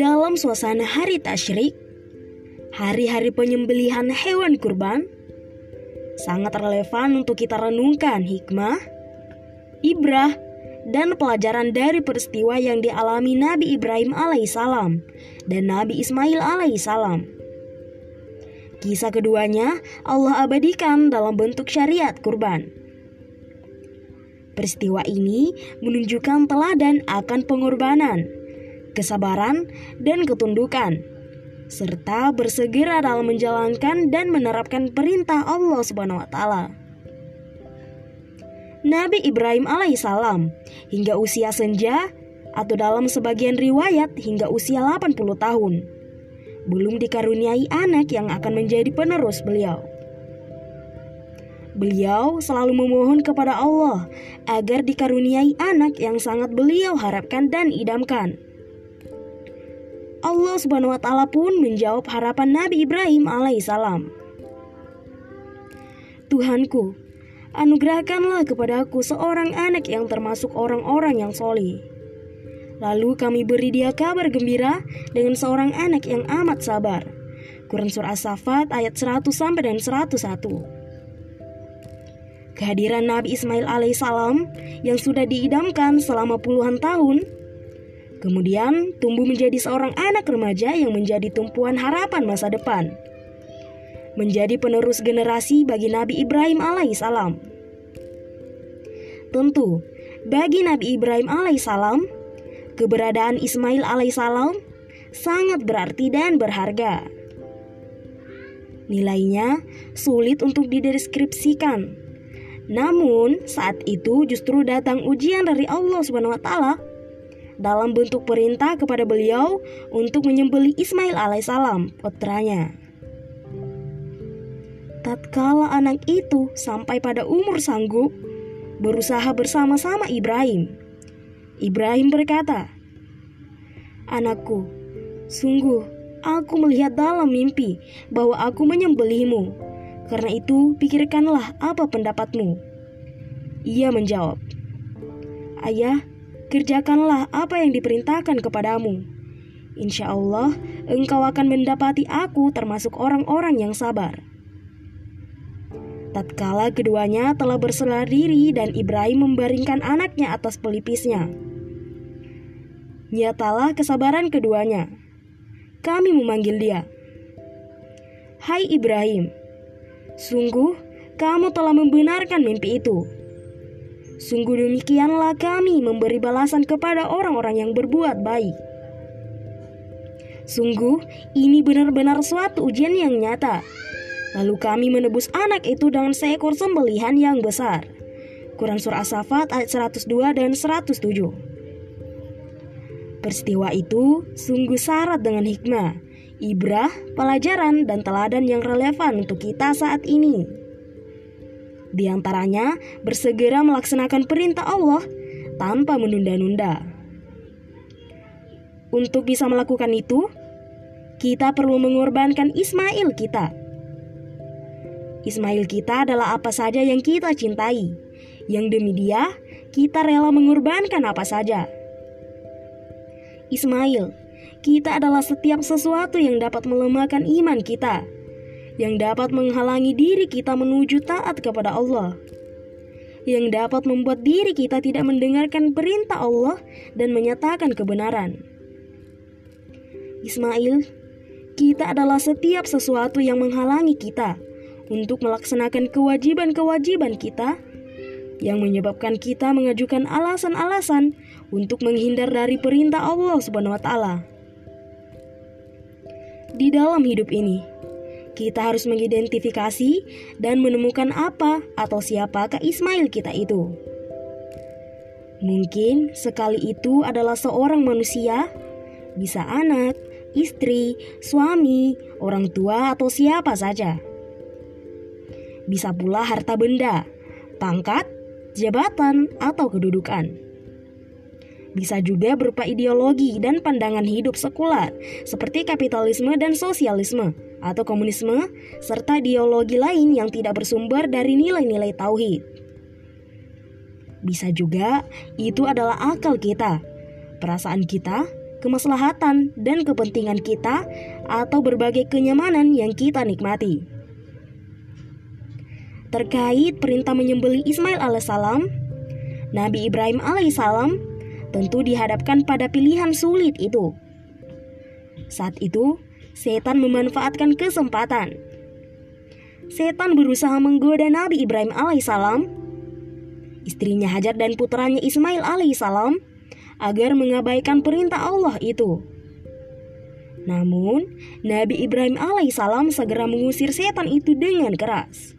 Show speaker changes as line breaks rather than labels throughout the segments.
dalam suasana hari tasyrik, hari-hari penyembelihan hewan kurban, sangat relevan untuk kita renungkan hikmah, ibrah, dan pelajaran dari peristiwa yang dialami Nabi Ibrahim alaihissalam dan Nabi Ismail alaihissalam. Kisah keduanya Allah abadikan dalam bentuk syariat kurban. Peristiwa ini menunjukkan teladan akan pengorbanan, kesabaran, dan ketundukan, serta bersegera dalam menjalankan dan menerapkan perintah Allah Subhanahu wa taala. Nabi Ibrahim alaihissalam hingga usia senja atau dalam sebagian riwayat hingga usia 80 tahun belum dikaruniai anak yang akan menjadi penerus beliau. Beliau selalu memohon kepada Allah agar dikaruniai anak yang sangat beliau harapkan dan idamkan. Allah Subhanahu wa taala pun menjawab harapan Nabi Ibrahim alaihissalam. Tuhanku, anugerahkanlah kepadaku seorang anak yang termasuk orang-orang yang solih. Lalu kami beri dia kabar gembira dengan seorang anak yang amat sabar. Quran Surah As-Safat ayat 100 sampai dan 101 kehadiran Nabi Ismail alaihissalam yang sudah diidamkan selama puluhan tahun, kemudian tumbuh menjadi seorang anak remaja yang menjadi tumpuan harapan masa depan, menjadi penerus generasi bagi Nabi Ibrahim alaihissalam. Tentu, bagi Nabi Ibrahim alaihissalam, keberadaan Ismail alaihissalam sangat berarti dan berharga. Nilainya sulit untuk dideskripsikan namun, saat itu justru datang ujian dari Allah Subhanahu dalam bentuk perintah kepada beliau untuk menyembeli Ismail alaihissalam, putranya. Tatkala anak itu sampai pada umur sanggup, berusaha bersama-sama Ibrahim. Ibrahim berkata, "Anakku, sungguh aku melihat dalam mimpi bahwa aku menyembelihmu." Karena itu, pikirkanlah apa pendapatmu. Ia menjawab, Ayah, kerjakanlah apa yang diperintahkan kepadamu. Insya Allah, engkau akan mendapati aku termasuk orang-orang yang sabar. Tatkala keduanya telah berserah diri dan Ibrahim membaringkan anaknya atas pelipisnya. Nyatalah kesabaran keduanya. Kami memanggil dia. Hai Ibrahim, Sungguh, kamu telah membenarkan mimpi itu. Sungguh demikianlah kami memberi balasan kepada orang-orang yang berbuat baik. Sungguh, ini benar-benar suatu ujian yang nyata. Lalu kami menebus anak itu dengan seekor sembelihan yang besar. Quran Surah As-Safat ayat 102 dan 107. Peristiwa itu sungguh syarat dengan hikmah ibrah, pelajaran, dan teladan yang relevan untuk kita saat ini. Di antaranya, bersegera melaksanakan perintah Allah tanpa menunda-nunda. Untuk bisa melakukan itu, kita perlu mengorbankan Ismail kita. Ismail kita adalah apa saja yang kita cintai, yang demi dia kita rela mengorbankan apa saja. Ismail kita adalah setiap sesuatu yang dapat melemahkan iman kita, yang dapat menghalangi diri kita menuju taat kepada Allah, yang dapat membuat diri kita tidak mendengarkan perintah Allah dan menyatakan kebenaran. Ismail, kita adalah setiap sesuatu yang menghalangi kita untuk melaksanakan kewajiban-kewajiban kita yang menyebabkan kita mengajukan alasan-alasan untuk menghindar dari perintah Allah Subhanahu wa di dalam hidup ini. Kita harus mengidentifikasi dan menemukan apa atau siapakah Ismail kita itu. Mungkin sekali itu adalah seorang manusia, bisa anak, istri, suami, orang tua, atau siapa saja. Bisa pula harta benda, pangkat, jabatan, atau kedudukan bisa juga berupa ideologi dan pandangan hidup sekular, seperti kapitalisme dan sosialisme, atau komunisme, serta ideologi lain yang tidak bersumber dari nilai-nilai tauhid. Bisa juga itu adalah akal kita, perasaan kita, kemaslahatan, dan kepentingan kita atau berbagai kenyamanan yang kita nikmati. Terkait perintah menyembeli Ismail alaihissalam, Nabi Ibrahim alaihissalam tentu dihadapkan pada pilihan sulit itu. Saat itu, setan memanfaatkan kesempatan. Setan berusaha menggoda Nabi Ibrahim alaihissalam, istrinya Hajar dan putranya Ismail alaihissalam agar mengabaikan perintah Allah itu. Namun, Nabi Ibrahim alaihissalam segera mengusir setan itu dengan keras.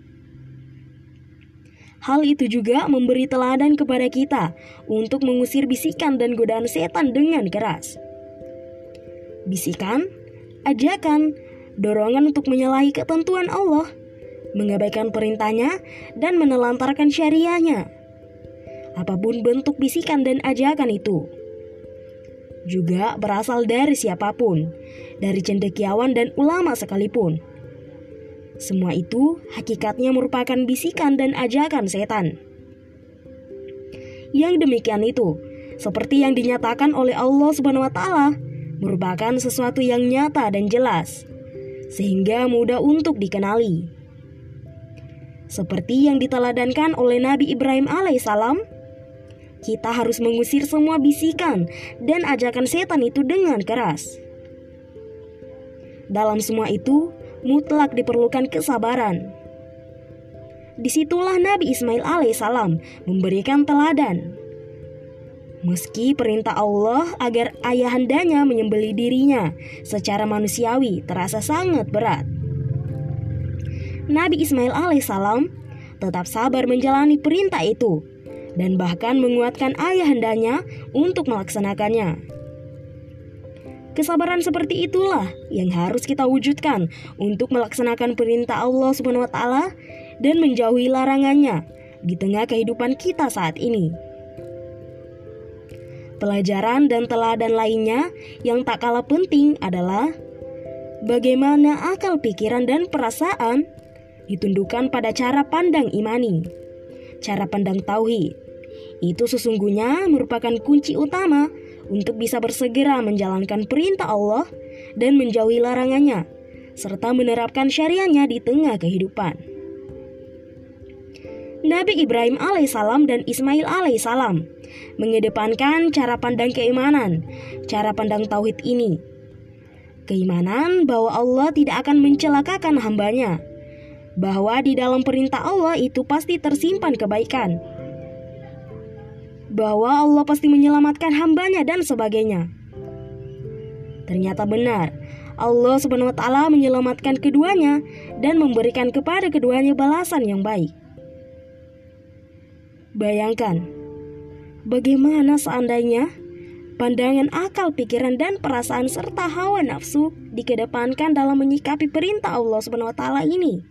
Hal itu juga memberi teladan kepada kita untuk mengusir bisikan dan godaan setan dengan keras. Bisikan, ajakan, dorongan untuk menyalahi ketentuan Allah, mengabaikan perintahnya, dan menelantarkan syariahnya apa pun bentuk bisikan dan ajakan itu. Juga berasal dari siapa pun, dari cendekiawan dan ulama sekalipun. Semua itu hakikatnya merupakan bisikan dan ajakan setan. Yang demikian itu, seperti yang dinyatakan oleh Allah Subhanahu wa taala, merupakan sesuatu yang nyata dan jelas, sehingga mudah untuk dikenali. Seperti yang diteladankan oleh Nabi Ibrahim alaihissalam, kita harus mengusir semua bisikan dan ajakan setan itu dengan keras. Dalam semua itu, mutlak diperlukan kesabaran. Di situlah Nabi Ismail alaihissalam memberikan teladan. Meski perintah Allah agar ayahandanya menyembeli dirinya secara manusiawi terasa sangat berat. Nabi Ismail alaihissalam tetap sabar menjalani perintah itu dan bahkan menguatkan ayahandanya untuk melaksanakannya. Kesabaran seperti itulah yang harus kita wujudkan untuk melaksanakan perintah Allah Subhanahu wa taala dan menjauhi larangannya di tengah kehidupan kita saat ini. Pelajaran dan teladan lainnya yang tak kalah penting adalah bagaimana akal pikiran dan perasaan ditundukkan pada cara pandang imani, cara pandang tauhid, itu sesungguhnya merupakan kunci utama untuk bisa bersegera menjalankan perintah Allah dan menjauhi larangannya, serta menerapkan syariahnya di tengah kehidupan. Nabi Ibrahim alaihissalam dan Ismail alaihissalam mengedepankan cara pandang keimanan, cara pandang tauhid ini. Keimanan bahwa Allah tidak akan mencelakakan hambanya, bahwa di dalam perintah Allah itu pasti tersimpan kebaikan, bahwa Allah pasti menyelamatkan hambanya dan sebagainya. Ternyata benar, Allah Subhanahu wa taala menyelamatkan keduanya dan memberikan kepada keduanya balasan yang baik. Bayangkan, bagaimana seandainya pandangan akal, pikiran dan perasaan serta hawa nafsu dikedepankan dalam menyikapi perintah Allah Subhanahu wa taala ini.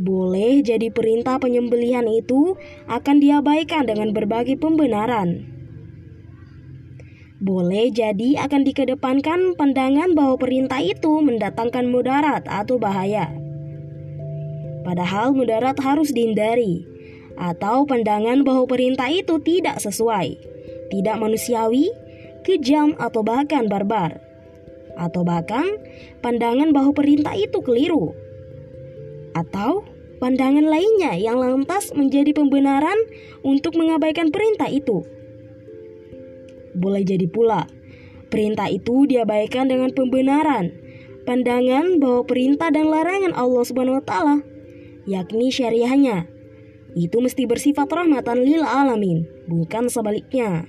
Boleh jadi perintah penyembelihan itu akan diabaikan dengan berbagai pembenaran. Boleh jadi akan dikedepankan pandangan bahwa perintah itu mendatangkan mudarat atau bahaya. Padahal mudarat harus dihindari, atau pandangan bahwa perintah itu tidak sesuai, tidak manusiawi, kejam, atau bahkan barbar, atau bahkan pandangan bahwa perintah itu keliru atau pandangan lainnya yang lantas menjadi pembenaran untuk mengabaikan perintah itu. Boleh jadi pula, perintah itu diabaikan dengan pembenaran, pandangan bahwa perintah dan larangan Allah Subhanahu wa taala, yakni syariahnya, itu mesti bersifat rahmatan lil alamin, bukan sebaliknya.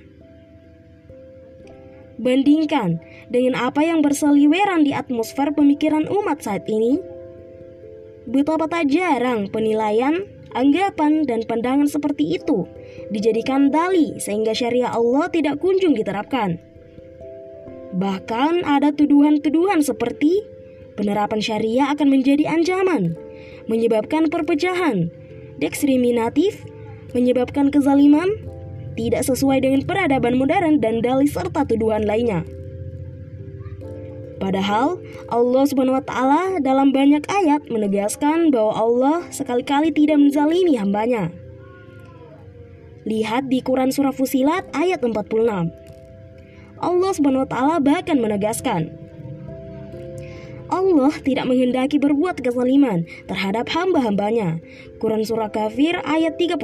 Bandingkan dengan apa yang berseliweran di atmosfer pemikiran umat saat ini, Betapa tak jarang penilaian, anggapan, dan pandangan seperti itu dijadikan dali sehingga syariah Allah tidak kunjung diterapkan. Bahkan ada tuduhan-tuduhan seperti penerapan syariah akan menjadi ancaman, menyebabkan perpecahan, diskriminatif, menyebabkan kezaliman, tidak sesuai dengan peradaban modern dan dalih serta tuduhan lainnya. Padahal Allah Subhanahu wa taala dalam banyak ayat menegaskan bahwa Allah sekali-kali tidak menzalimi hambanya. Lihat di Quran surah Fusilat ayat 46. Allah Subhanahu wa taala bahkan menegaskan Allah tidak menghendaki berbuat kezaliman terhadap hamba-hambanya. Quran Surah Kafir ayat 31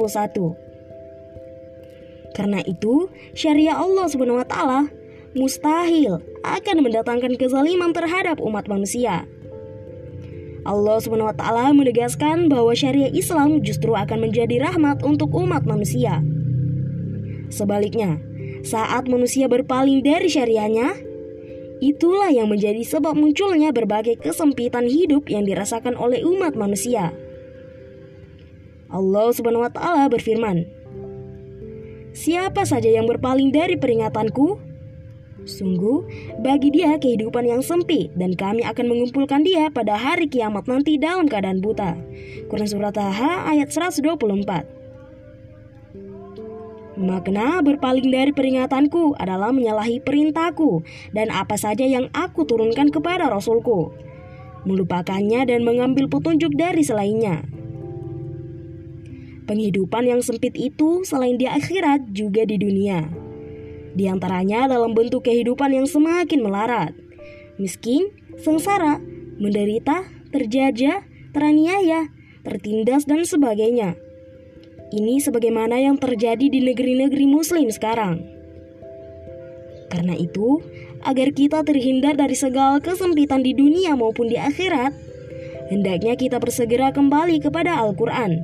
Karena itu, syariah Allah taala mustahil akan mendatangkan kezaliman terhadap umat manusia. Allah taala menegaskan bahwa syariah Islam justru akan menjadi rahmat untuk umat manusia. Sebaliknya, saat manusia berpaling dari syariahnya, Itulah yang menjadi sebab munculnya berbagai kesempitan hidup yang dirasakan oleh umat manusia. Allah Subhanahu wa taala berfirman, Siapa saja yang berpaling dari peringatanku, sungguh bagi dia kehidupan yang sempit dan kami akan mengumpulkan dia pada hari kiamat nanti dalam keadaan buta. Quran surat Taha ayat 124. Makna berpaling dari peringatanku adalah menyalahi perintahku dan apa saja yang aku turunkan kepada Rasulku. Melupakannya dan mengambil petunjuk dari selainnya. Penghidupan yang sempit itu selain di akhirat juga di dunia. Di antaranya dalam bentuk kehidupan yang semakin melarat. Miskin, sengsara, menderita, terjajah, teraniaya, tertindas dan sebagainya. Ini sebagaimana yang terjadi di negeri-negeri Muslim sekarang. Karena itu, agar kita terhindar dari segala kesempitan di dunia maupun di akhirat, hendaknya kita bersegera kembali kepada Al-Quran,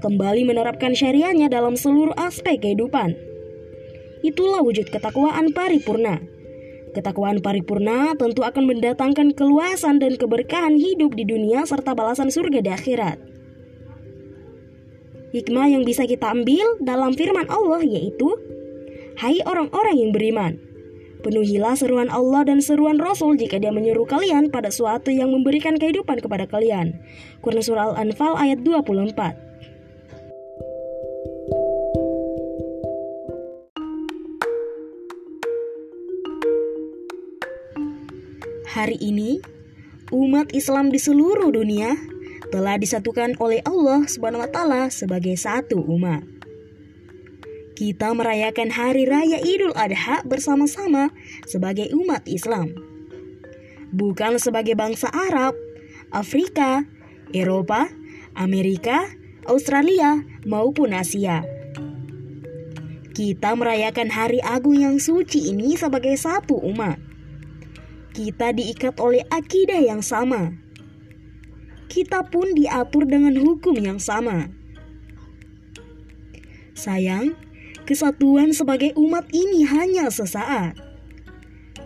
kembali menerapkan syariahnya dalam seluruh aspek kehidupan. Itulah wujud ketakwaan paripurna. Ketakwaan paripurna tentu akan mendatangkan keluasan dan keberkahan hidup di dunia serta balasan surga di akhirat. Hikmah yang bisa kita ambil dalam firman Allah yaitu Hai orang-orang yang beriman Penuhilah seruan Allah dan seruan Rasul jika dia menyuruh kalian pada suatu yang memberikan kehidupan kepada kalian. Quran Surah Al-Anfal ayat 24 Hari ini, umat Islam di seluruh dunia telah disatukan oleh Allah Subhanahu wa taala sebagai satu umat. Kita merayakan hari raya Idul Adha bersama-sama sebagai umat Islam. Bukan sebagai bangsa Arab, Afrika, Eropa, Amerika, Australia, maupun Asia. Kita merayakan hari agung yang suci ini sebagai satu umat. Kita diikat oleh akidah yang sama, kita pun diatur dengan hukum yang sama. Sayang, kesatuan sebagai umat ini hanya sesaat.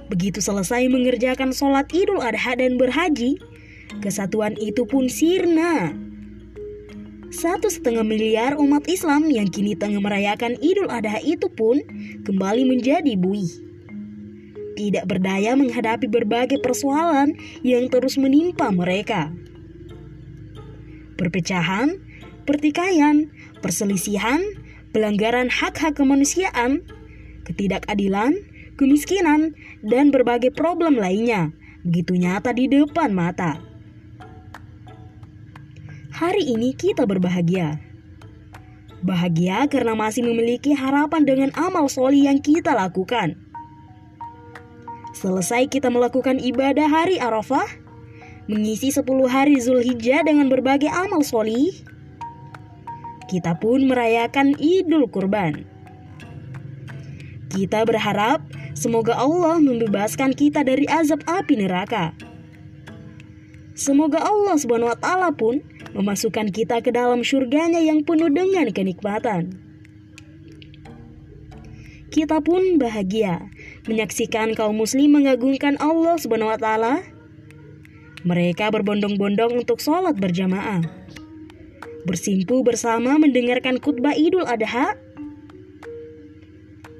Begitu selesai mengerjakan sholat idul adha dan berhaji, kesatuan itu pun sirna. Satu setengah miliar umat Islam yang kini tengah merayakan idul adha itu pun kembali menjadi buih. Tidak berdaya menghadapi berbagai persoalan yang terus menimpa mereka perpecahan, pertikaian, perselisihan, pelanggaran hak-hak kemanusiaan, ketidakadilan, kemiskinan, dan berbagai problem lainnya begitu nyata di depan mata. Hari ini kita berbahagia. Bahagia karena masih memiliki harapan dengan amal soli yang kita lakukan. Selesai kita melakukan ibadah hari Arafah, mengisi 10 hari Zulhijjah dengan berbagai amal solih, kita pun merayakan Idul Kurban. Kita berharap semoga Allah membebaskan kita dari azab api neraka. Semoga Allah Subhanahu wa taala pun memasukkan kita ke dalam surganya yang penuh dengan kenikmatan. Kita pun bahagia menyaksikan kaum muslim mengagungkan Allah Subhanahu wa taala mereka berbondong-bondong untuk sholat berjamaah. Bersimpu bersama mendengarkan khutbah Idul Adha.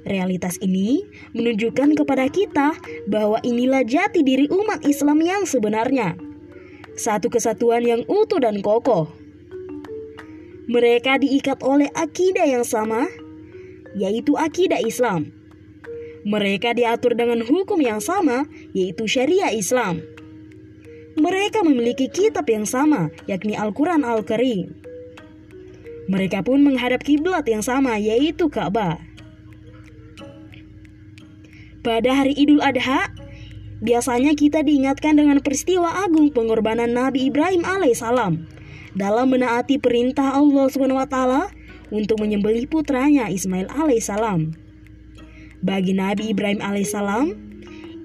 Realitas ini menunjukkan kepada kita bahwa inilah jati diri umat Islam yang sebenarnya. Satu kesatuan yang utuh dan kokoh. Mereka diikat oleh akidah yang sama, yaitu akidah Islam. Mereka diatur dengan hukum yang sama, yaitu syariah Islam. Mereka memiliki kitab yang sama, yakni Al-Quran Al-Karim. Mereka pun menghadap kiblat yang sama, yaitu Ka'bah. Pada hari Idul Adha, biasanya kita diingatkan dengan peristiwa agung pengorbanan Nabi Ibrahim alaihissalam dalam menaati perintah Allah taala untuk menyembelih putranya Ismail alaihissalam. Bagi Nabi Ibrahim alaihissalam,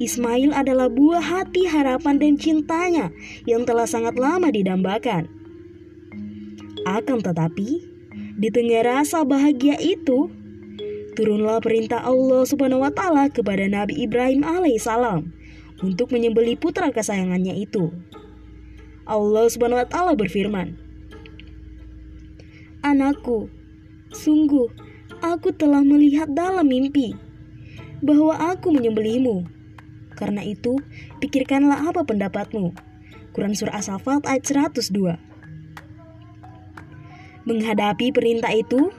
Ismail adalah buah hati harapan dan cintanya yang telah sangat lama didambakan. Akan tetapi, di tengah rasa bahagia itu, turunlah perintah Allah Subhanahu wa taala kepada Nabi Ibrahim alaihissalam untuk menyembelih putra kesayangannya itu. Allah Subhanahu wa taala berfirman, "Anakku, sungguh aku telah melihat dalam mimpi bahwa aku menyembelihmu. Karena itu, pikirkanlah apa pendapatmu." Quran Surah As-Saffat ayat 102 Menghadapi perintah itu,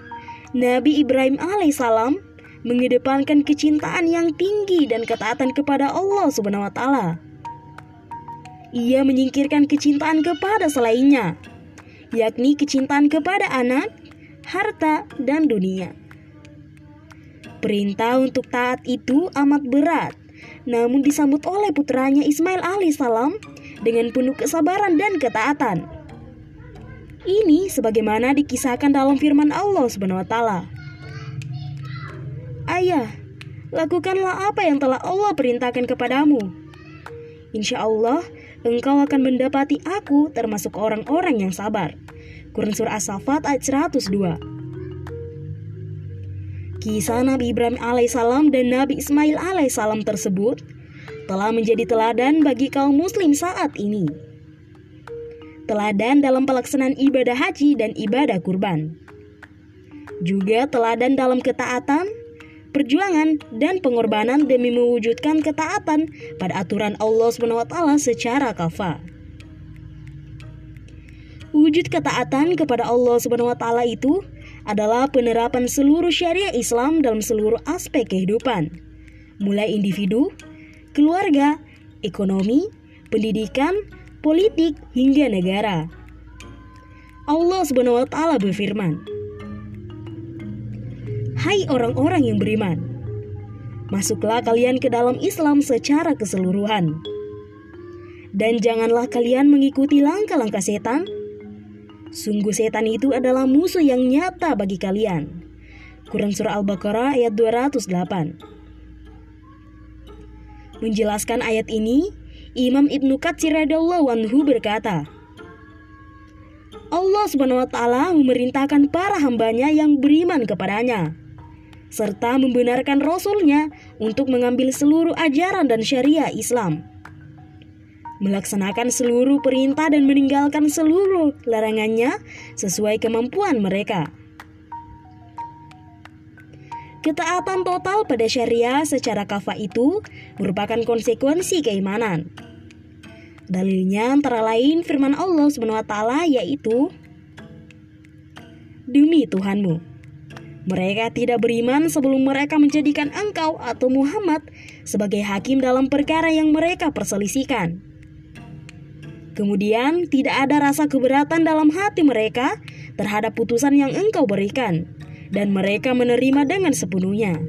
Nabi Ibrahim alaihissalam mengedepankan kecintaan yang tinggi dan ketaatan kepada Allah Subhanahu wa taala. Ia menyingkirkan kecintaan kepada selainnya, yakni kecintaan kepada anak, harta, dan dunia. Perintah untuk taat itu amat berat, namun disambut oleh putranya Ismail alaihissalam dengan penuh kesabaran dan ketaatan. Ini sebagaimana dikisahkan dalam firman Allah Subhanahu. Ayah, lakukanlah apa yang telah Allah perintahkan kepadamu. Insya Allah, engkau akan mendapati aku termasuk orang-orang yang sabar. Quran Surah As-Safat ayat 102 Kisah Nabi Ibrahim alaihissalam dan Nabi Ismail alaihissalam tersebut telah menjadi teladan bagi kaum muslim saat ini teladan dalam pelaksanaan ibadah haji dan ibadah kurban. Juga teladan dalam ketaatan, perjuangan, dan pengorbanan demi mewujudkan ketaatan pada aturan Allah SWT secara kafa. Wujud ketaatan kepada Allah SWT itu adalah penerapan seluruh syariah Islam dalam seluruh aspek kehidupan, mulai individu, keluarga, ekonomi, pendidikan, politik, hingga negara. Allah Subhanahu berfirman, "Hai orang-orang yang beriman, masuklah kalian ke dalam Islam secara keseluruhan. Dan janganlah kalian mengikuti langkah-langkah setan. Sungguh setan itu adalah musuh yang nyata bagi kalian." Quran Surah Al-Baqarah ayat 208 Menjelaskan ayat ini, Imam Ibnu Katsir radhiyallahu anhu berkata, Allah Subhanahu wa taala memerintahkan para hambanya yang beriman kepadanya serta membenarkan rasulnya untuk mengambil seluruh ajaran dan syariah Islam melaksanakan seluruh perintah dan meninggalkan seluruh larangannya sesuai kemampuan mereka. Ketaatan total pada syariah secara kafah itu merupakan konsekuensi keimanan. Dalilnya antara lain firman Allah taala yaitu Demi Tuhanmu mereka tidak beriman sebelum mereka menjadikan engkau atau Muhammad sebagai hakim dalam perkara yang mereka perselisihkan. Kemudian tidak ada rasa keberatan dalam hati mereka terhadap putusan yang engkau berikan dan mereka menerima dengan sepenuhnya.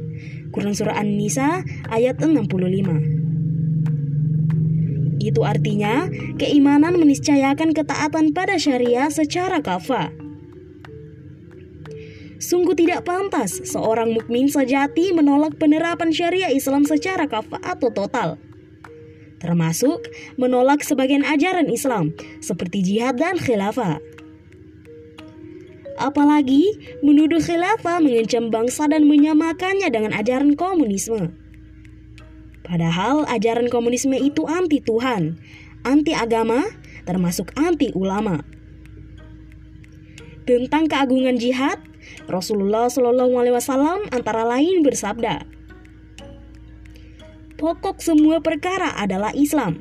Quran Surah An-Nisa ayat 65 Itu artinya keimanan meniscayakan ketaatan pada syariah secara kafa. Sungguh tidak pantas seorang mukmin sejati menolak penerapan syariah Islam secara kafa atau total termasuk menolak sebagian ajaran Islam seperti jihad dan khilafah. Apalagi menuduh khilafah mengancam bangsa dan menyamakannya dengan ajaran komunisme. Padahal ajaran komunisme itu anti Tuhan, anti agama, termasuk anti ulama. Tentang keagungan jihad, Rasulullah Shallallahu Alaihi Wasallam antara lain bersabda, "Pokok semua perkara adalah Islam,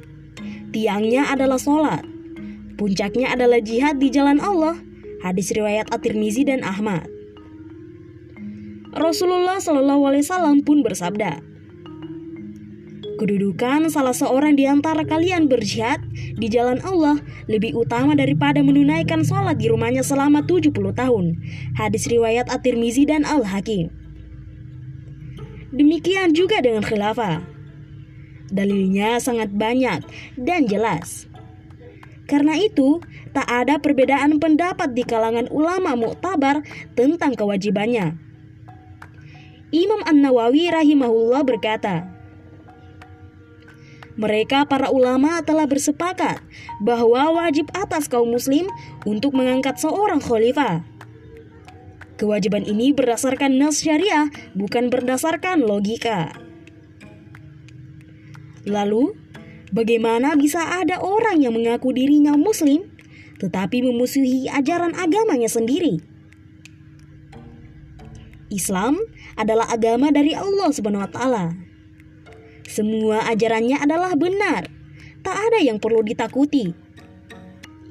tiangnya adalah sholat, puncaknya adalah jihad di jalan Allah." Hadis riwayat At-Tirmizi dan Ahmad. Rasulullah Shallallahu Alaihi Wasallam pun bersabda, Kedudukan salah seorang di antara kalian berjihad di jalan Allah lebih utama daripada menunaikan sholat di rumahnya selama 70 tahun. Hadis riwayat At-Tirmizi dan Al-Hakim. Demikian juga dengan khilafah. Dalilnya sangat banyak dan jelas. Karena itu, tak ada perbedaan pendapat di kalangan ulama muktabar tentang kewajibannya. Imam An-Nawawi rahimahullah berkata, mereka para ulama telah bersepakat bahwa wajib atas kaum muslim untuk mengangkat seorang khalifah. Kewajiban ini berdasarkan nas syariah, bukan berdasarkan logika. Lalu, bagaimana bisa ada orang yang mengaku dirinya muslim tetapi memusuhi ajaran agamanya sendiri? Islam adalah agama dari Allah Subhanahu wa taala. Semua ajarannya adalah benar. Tak ada yang perlu ditakuti.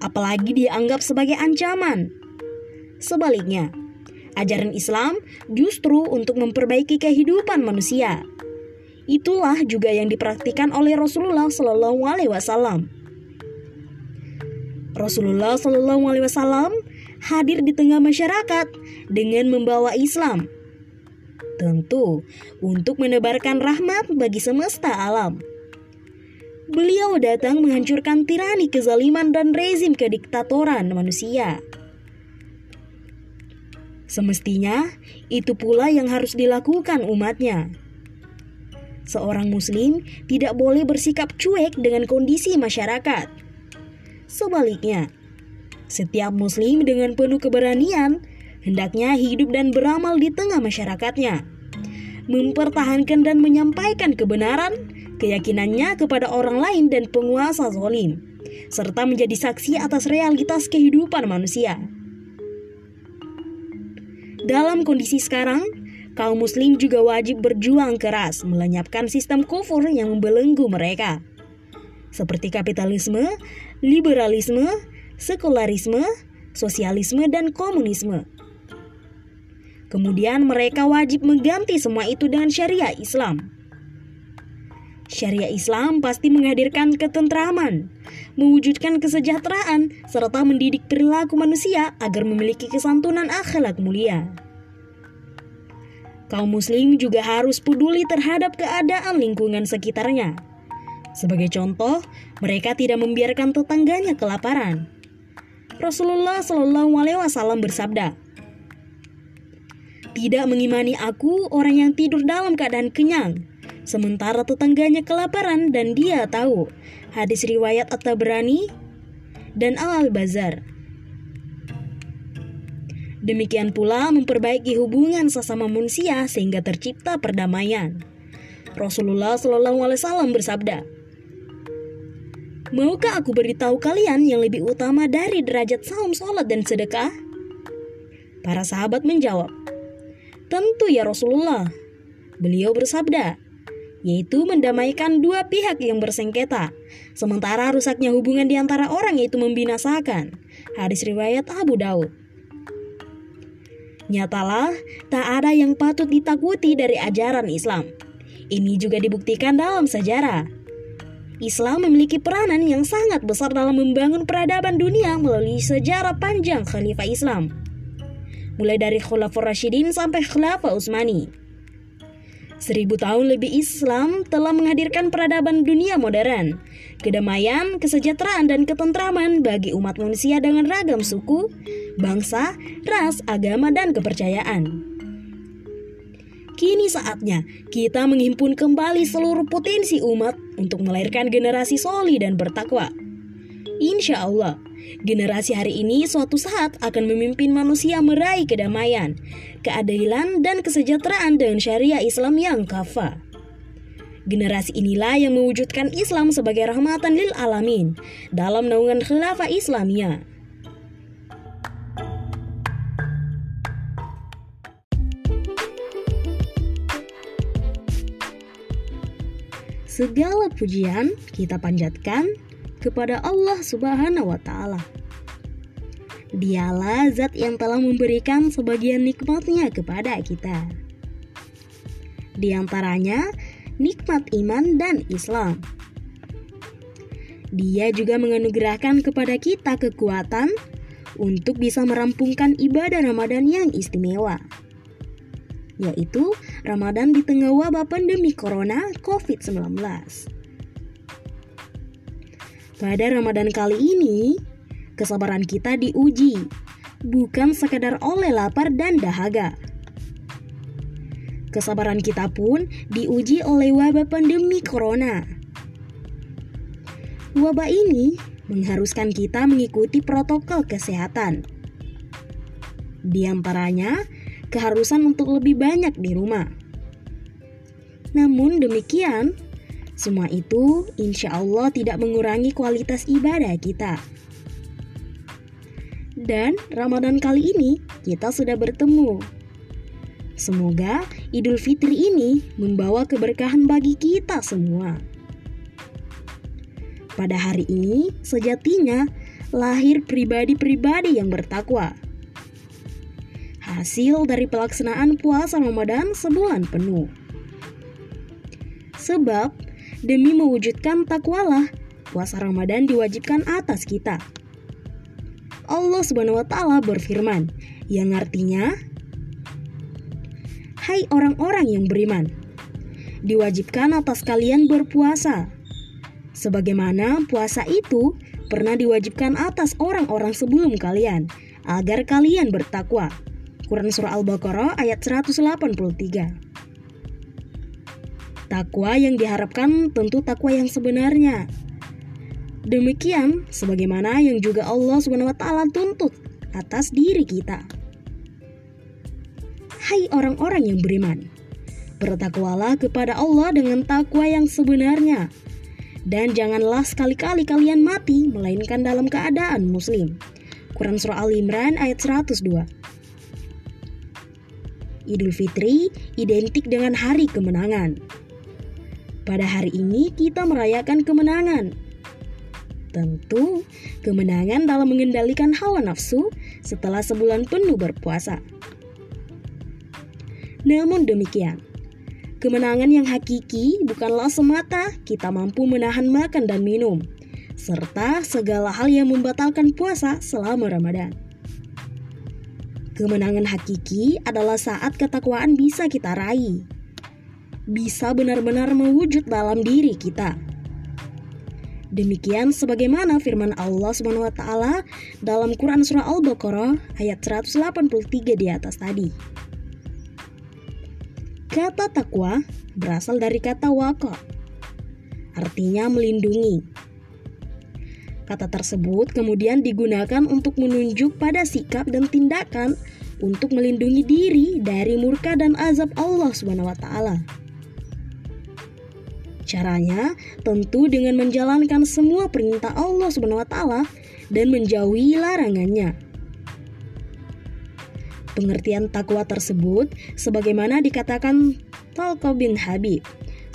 Apalagi dianggap sebagai ancaman. Sebaliknya, ajaran Islam justru untuk memperbaiki kehidupan manusia. Itulah juga yang dipraktikkan oleh Rasulullah Shallallahu Alaihi Wasallam. Rasulullah Shallallahu Alaihi Wasallam hadir di tengah masyarakat dengan membawa Islam. Tentu untuk menebarkan rahmat bagi semesta alam. Beliau datang menghancurkan tirani kezaliman dan rezim kediktatoran manusia. Semestinya itu pula yang harus dilakukan umatnya. Seorang muslim tidak boleh bersikap cuek dengan kondisi masyarakat. Sebaliknya, setiap muslim dengan penuh keberanian hendaknya hidup dan beramal di tengah masyarakatnya. Mempertahankan dan menyampaikan kebenaran, keyakinannya kepada orang lain dan penguasa zolim, serta menjadi saksi atas realitas kehidupan manusia. Dalam kondisi sekarang, kaum muslim juga wajib berjuang keras melenyapkan sistem kufur yang membelenggu mereka. Seperti kapitalisme, liberalisme, sekularisme, sosialisme, dan komunisme. Kemudian mereka wajib mengganti semua itu dengan syariah Islam. Syariah Islam pasti menghadirkan ketentraman, mewujudkan kesejahteraan, serta mendidik perilaku manusia agar memiliki kesantunan akhlak mulia. Kaum muslim juga harus peduli terhadap keadaan lingkungan sekitarnya. Sebagai contoh, mereka tidak membiarkan tetangganya kelaparan. Rasulullah Shallallahu Alaihi Wasallam bersabda, tidak mengimani aku orang yang tidur dalam keadaan kenyang, sementara tetangganya kelaparan dan dia tahu. Hadis riwayat At-Tabrani dan Al-Bazar. Demikian pula memperbaiki hubungan sesama manusia sehingga tercipta perdamaian. Rasulullah Shallallahu Alaihi Wasallam bersabda, Maukah aku beritahu kalian yang lebih utama dari derajat saum, sholat, dan sedekah? Para sahabat menjawab, Tentu ya Rasulullah. Beliau bersabda, yaitu mendamaikan dua pihak yang bersengketa, sementara rusaknya hubungan di antara orang yaitu membinasakan. Hadis riwayat Abu Daud. Nyatalah, tak ada yang patut ditakuti dari ajaran Islam. Ini juga dibuktikan dalam sejarah. Islam memiliki peranan yang sangat besar dalam membangun peradaban dunia melalui sejarah panjang Khalifah Islam mulai dari Khulafaur Rashidin sampai Khilafah Utsmani. Seribu tahun lebih Islam telah menghadirkan peradaban dunia modern, kedamaian, kesejahteraan, dan ketentraman bagi umat manusia dengan ragam suku, bangsa, ras, agama, dan kepercayaan. Kini saatnya kita menghimpun kembali seluruh potensi umat untuk melahirkan generasi soli dan bertakwa. Insya Allah, Generasi hari ini suatu saat akan memimpin manusia meraih kedamaian, keadilan, dan kesejahteraan dengan syariah Islam yang kafa. Generasi inilah yang mewujudkan Islam sebagai rahmatan lil alamin dalam naungan khilafah Islamiyah. Segala pujian kita panjatkan kepada Allah Subhanahu wa Ta'ala. Dialah zat yang telah memberikan sebagian nikmatnya kepada kita. Di antaranya, nikmat iman dan Islam. Dia juga menganugerahkan kepada kita kekuatan untuk bisa merampungkan ibadah Ramadan yang istimewa, yaitu Ramadan di tengah wabah pandemi Corona COVID-19. Pada Ramadan kali ini, kesabaran kita diuji, bukan sekadar oleh lapar dan dahaga. Kesabaran kita pun diuji oleh wabah pandemi corona. Wabah ini mengharuskan kita mengikuti protokol kesehatan. Di antaranya, keharusan untuk lebih banyak di rumah. Namun demikian, semua itu insya Allah tidak mengurangi kualitas ibadah kita. Dan Ramadan kali ini kita sudah bertemu. Semoga Idul Fitri ini membawa keberkahan bagi kita semua. Pada hari ini, sejatinya lahir pribadi-pribadi yang bertakwa. Hasil dari pelaksanaan puasa Ramadan sebulan penuh. Sebab demi mewujudkan takwalah, puasa Ramadan diwajibkan atas kita. Allah Subhanahu wa taala berfirman yang artinya Hai orang-orang yang beriman diwajibkan atas kalian berpuasa. Sebagaimana puasa itu pernah diwajibkan atas orang-orang sebelum kalian agar kalian bertakwa. Quran Surah Al-Baqarah ayat 183 Takwa yang diharapkan tentu takwa yang sebenarnya Demikian sebagaimana yang juga Allah Subhanahu wa taala tuntut atas diri kita. Hai orang-orang yang beriman, bertakwalah kepada Allah dengan takwa yang sebenarnya. Dan janganlah sekali-kali kalian mati melainkan dalam keadaan muslim. Quran Surah Al-Imran ayat 102 Idul Fitri identik dengan hari kemenangan. Pada hari ini kita merayakan kemenangan Tentu, kemenangan dalam mengendalikan hawa nafsu setelah sebulan penuh berpuasa. Namun demikian, kemenangan yang hakiki bukanlah semata kita mampu menahan makan dan minum, serta segala hal yang membatalkan puasa selama Ramadan. Kemenangan hakiki adalah saat ketakwaan bisa kita raih, bisa benar-benar mewujud dalam diri kita Demikian sebagaimana firman Allah Subhanahu wa taala dalam Quran surah Al-Baqarah ayat 183 di atas tadi. Kata takwa berasal dari kata waqa. Artinya melindungi. Kata tersebut kemudian digunakan untuk menunjuk pada sikap dan tindakan untuk melindungi diri dari murka dan azab Allah Subhanahu wa taala. Caranya tentu dengan menjalankan semua perintah Allah Subhanahu wa taala dan menjauhi larangannya. Pengertian takwa tersebut sebagaimana dikatakan Talqa bin Habib,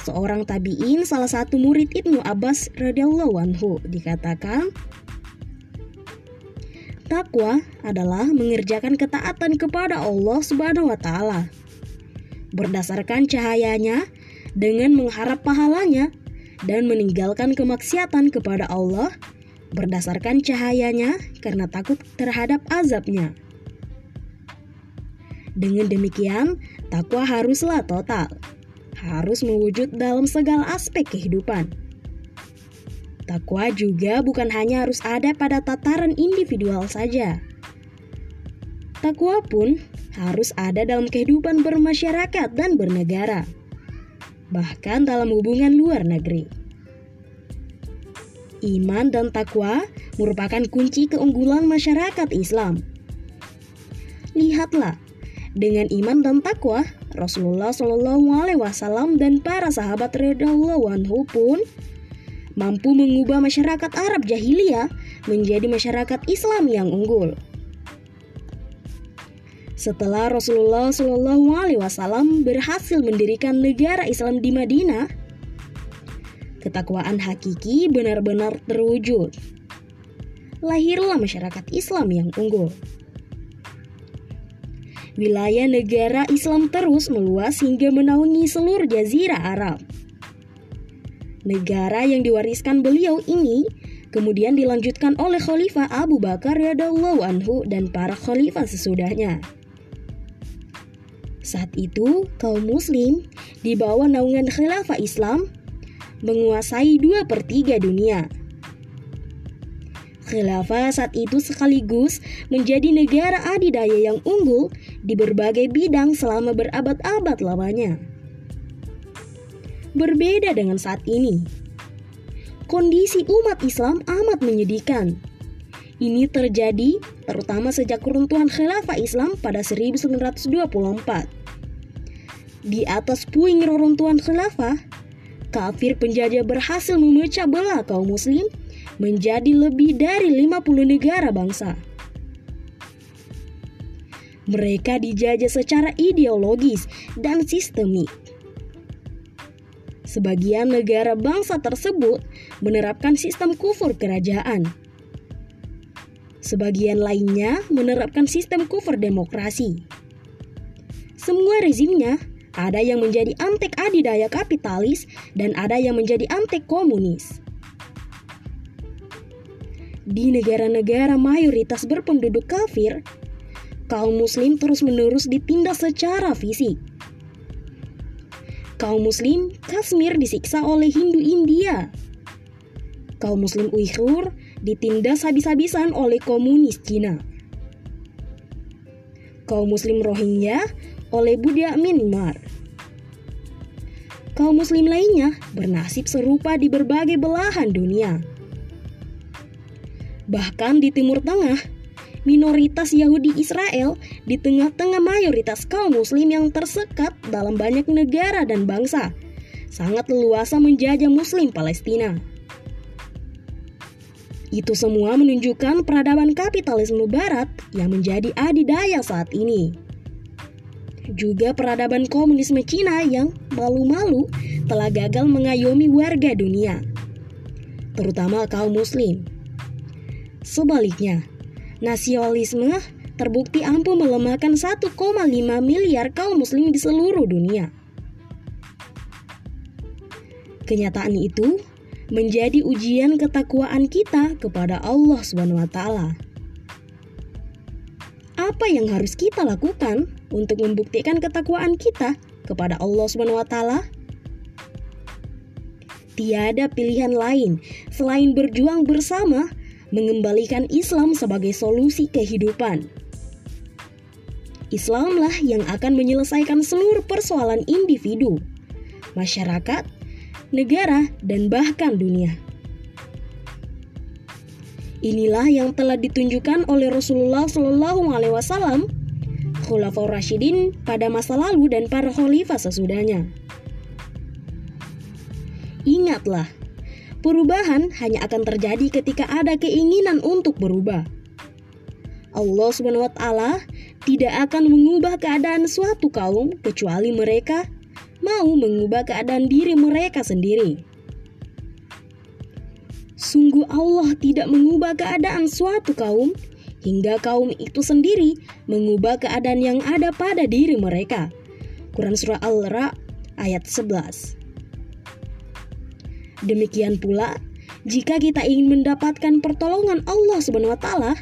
seorang tabi'in salah satu murid Ibnu Abbas radhiyallahu anhu dikatakan Takwa adalah mengerjakan ketaatan kepada Allah Subhanahu wa taala. Berdasarkan cahayanya dengan mengharap pahalanya dan meninggalkan kemaksiatan kepada Allah berdasarkan cahayanya karena takut terhadap azabnya. Dengan demikian, takwa haruslah total, harus mewujud dalam segala aspek kehidupan. Takwa juga bukan hanya harus ada pada tataran individual saja. Takwa pun harus ada dalam kehidupan bermasyarakat dan bernegara bahkan dalam hubungan luar negeri. Iman dan takwa merupakan kunci keunggulan masyarakat Islam. Lihatlah, dengan iman dan takwa, Rasulullah Shallallahu Alaihi Wasallam dan para sahabat radhiyallahu anhu pun mampu mengubah masyarakat Arab jahiliyah menjadi masyarakat Islam yang unggul. Setelah Rasulullah Shallallahu Alaihi Wasallam berhasil mendirikan negara Islam di Madinah, ketakwaan hakiki benar-benar terwujud. Lahirlah masyarakat Islam yang unggul. Wilayah negara Islam terus meluas hingga menaungi seluruh jazirah Arab. Negara yang diwariskan beliau ini kemudian dilanjutkan oleh Khalifah Abu Bakar radhiyallahu anhu dan para khalifah sesudahnya. Saat itu, kaum muslim di bawah naungan khilafah Islam menguasai dua per tiga dunia. Khilafah saat itu sekaligus menjadi negara adidaya yang unggul di berbagai bidang selama berabad-abad lamanya. Berbeda dengan saat ini, kondisi umat Islam amat menyedihkan. Ini terjadi terutama sejak keruntuhan khilafah Islam pada 1924. Di atas puing reruntuhan khilafah, kafir penjajah berhasil memecah belah kaum muslim menjadi lebih dari 50 negara bangsa. Mereka dijajah secara ideologis dan sistemik. Sebagian negara bangsa tersebut menerapkan sistem kufur kerajaan. Sebagian lainnya menerapkan sistem kufur demokrasi. Semua rezimnya ada yang menjadi antek adidaya kapitalis dan ada yang menjadi antek komunis di negara-negara mayoritas berpenduduk kafir, kaum muslim terus-menerus ditindas secara fisik. Kaum muslim Kashmir disiksa oleh Hindu India. Kaum muslim Uighur ditindas habis-habisan oleh komunis Cina. Kaum muslim Rohingya oleh Buddha Myanmar. Kaum muslim lainnya bernasib serupa di berbagai belahan dunia. Bahkan di Timur Tengah, minoritas Yahudi Israel di tengah-tengah mayoritas kaum muslim yang tersekat dalam banyak negara dan bangsa, sangat leluasa menjajah muslim Palestina. Itu semua menunjukkan peradaban kapitalisme barat yang menjadi adidaya saat ini. Juga peradaban komunisme Cina yang malu-malu telah gagal mengayomi warga dunia, terutama kaum muslim. Sebaliknya, nasionalisme terbukti ampuh melemahkan 1,5 miliar kaum muslim di seluruh dunia. Kenyataan itu menjadi ujian ketakwaan kita kepada Allah SWT. Apa yang harus kita lakukan untuk membuktikan ketakwaan kita kepada Allah SWT? Tiada pilihan lain selain berjuang bersama mengembalikan Islam sebagai solusi kehidupan. Islamlah yang akan menyelesaikan seluruh persoalan individu, masyarakat, negara, dan bahkan dunia. Inilah yang telah ditunjukkan oleh Rasulullah Shallallahu Alaihi Wasallam, Khulafaur Rashidin pada masa lalu dan para khalifah sesudahnya. Ingatlah, Perubahan hanya akan terjadi ketika ada keinginan untuk berubah. Allah SWT tidak akan mengubah keadaan suatu kaum kecuali mereka mau mengubah keadaan diri mereka sendiri. Sungguh Allah tidak mengubah keadaan suatu kaum hingga kaum itu sendiri mengubah keadaan yang ada pada diri mereka. Quran Surah Al-Ra ayat 11 Demikian pula, jika kita ingin mendapatkan pertolongan Allah taala,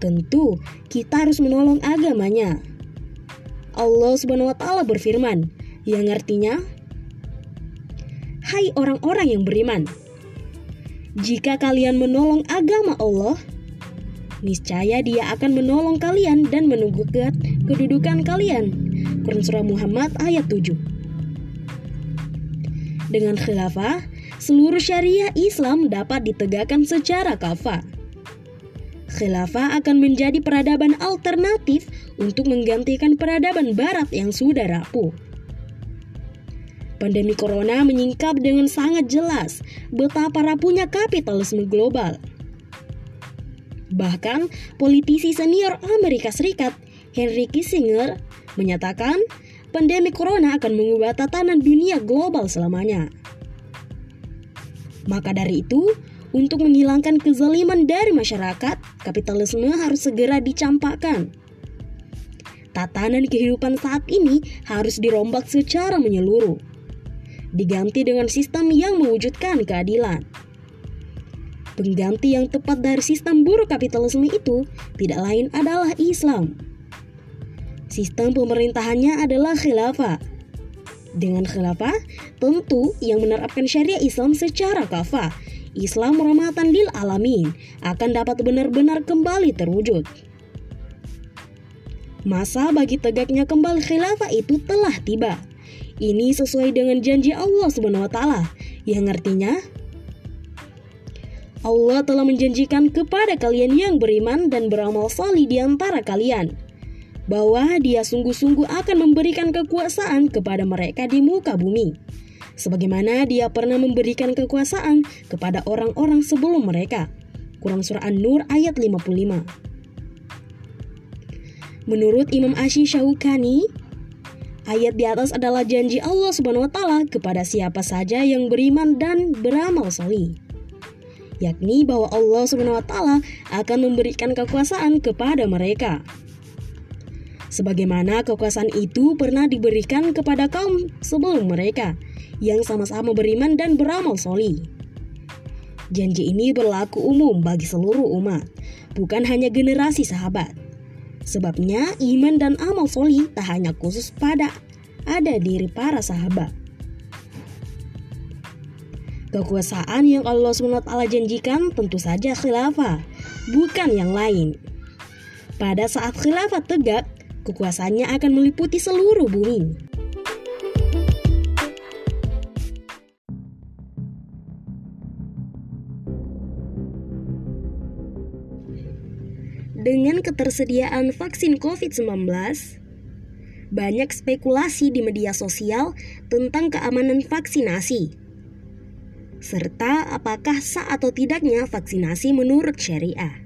tentu kita harus menolong agamanya. Allah taala berfirman, yang artinya, "Hai orang-orang yang beriman, jika kalian menolong agama Allah, niscaya Dia akan menolong kalian dan menegakkan kedudukan kalian." Quran Surah Muhammad ayat 7. Dengan khilafah, seluruh syariah Islam dapat ditegakkan secara kafah. Khilafah akan menjadi peradaban alternatif untuk menggantikan peradaban barat yang sudah rapuh. Pandemi corona menyingkap dengan sangat jelas betapa rapuhnya kapitalisme global. Bahkan, politisi senior Amerika Serikat, Henry Kissinger, menyatakan pandemi corona akan mengubah tatanan dunia global selamanya. Maka dari itu, untuk menghilangkan kezaliman dari masyarakat, kapitalisme harus segera dicampakkan. Tatanan kehidupan saat ini harus dirombak secara menyeluruh. Diganti dengan sistem yang mewujudkan keadilan. Pengganti yang tepat dari sistem buruk kapitalisme itu tidak lain adalah Islam. Sistem pemerintahannya adalah khilafah. Dengan khilafah, tentu yang menerapkan syariah Islam secara kafah, Islam rahmatan lil alamin akan dapat benar-benar kembali terwujud. Masa bagi tegaknya kembali khilafah itu telah tiba. Ini sesuai dengan janji Allah Subhanahu wa taala yang artinya Allah telah menjanjikan kepada kalian yang beriman dan beramal salih di antara kalian bahwa Dia sungguh-sungguh akan memberikan kekuasaan kepada mereka di muka bumi sebagaimana Dia pernah memberikan kekuasaan kepada orang-orang sebelum mereka. Quran surah An-Nur ayat 55. Menurut Imam Ashi Syaukani, ayat di atas adalah janji Allah Subhanahu wa taala kepada siapa saja yang beriman dan beramal salih yakni bahwa Allah taala akan memberikan kekuasaan kepada mereka. Sebagaimana kekuasaan itu pernah diberikan kepada kaum sebelum mereka yang sama-sama beriman dan beramal soli. Janji ini berlaku umum bagi seluruh umat, bukan hanya generasi sahabat. Sebabnya iman dan amal soli tak hanya khusus pada ada diri para sahabat. Kekuasaan yang Allah SWT janjikan tentu saja khilafah, bukan yang lain. Pada saat khilafah tegak, kekuasaannya akan meliputi seluruh bumi. Dengan ketersediaan vaksin COVID-19, banyak spekulasi di media sosial tentang keamanan vaksinasi serta apakah sah atau tidaknya vaksinasi menurut syariah.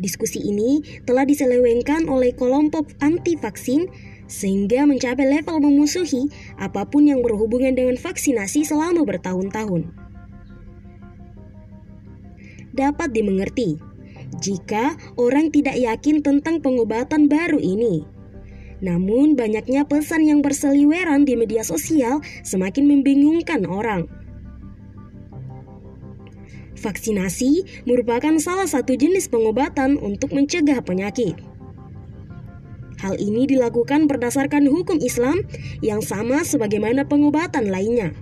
Diskusi ini telah diselewengkan oleh kelompok anti vaksin sehingga mencapai level memusuhi apa pun yang berhubungan dengan vaksinasi selama bertahun-tahun. Dapat dimengerti jika orang tidak yakin tentang pengobatan baru ini namun banyaknya pesan yang berseliweran di media sosial semakin membingungkan orang. Vaksinasi merupakan salah satu jenis pengobatan untuk mencegah penyakit. Hal ini dilakukan berdasarkan hukum Islam yang sama sebagaimana pengobatan lainnya.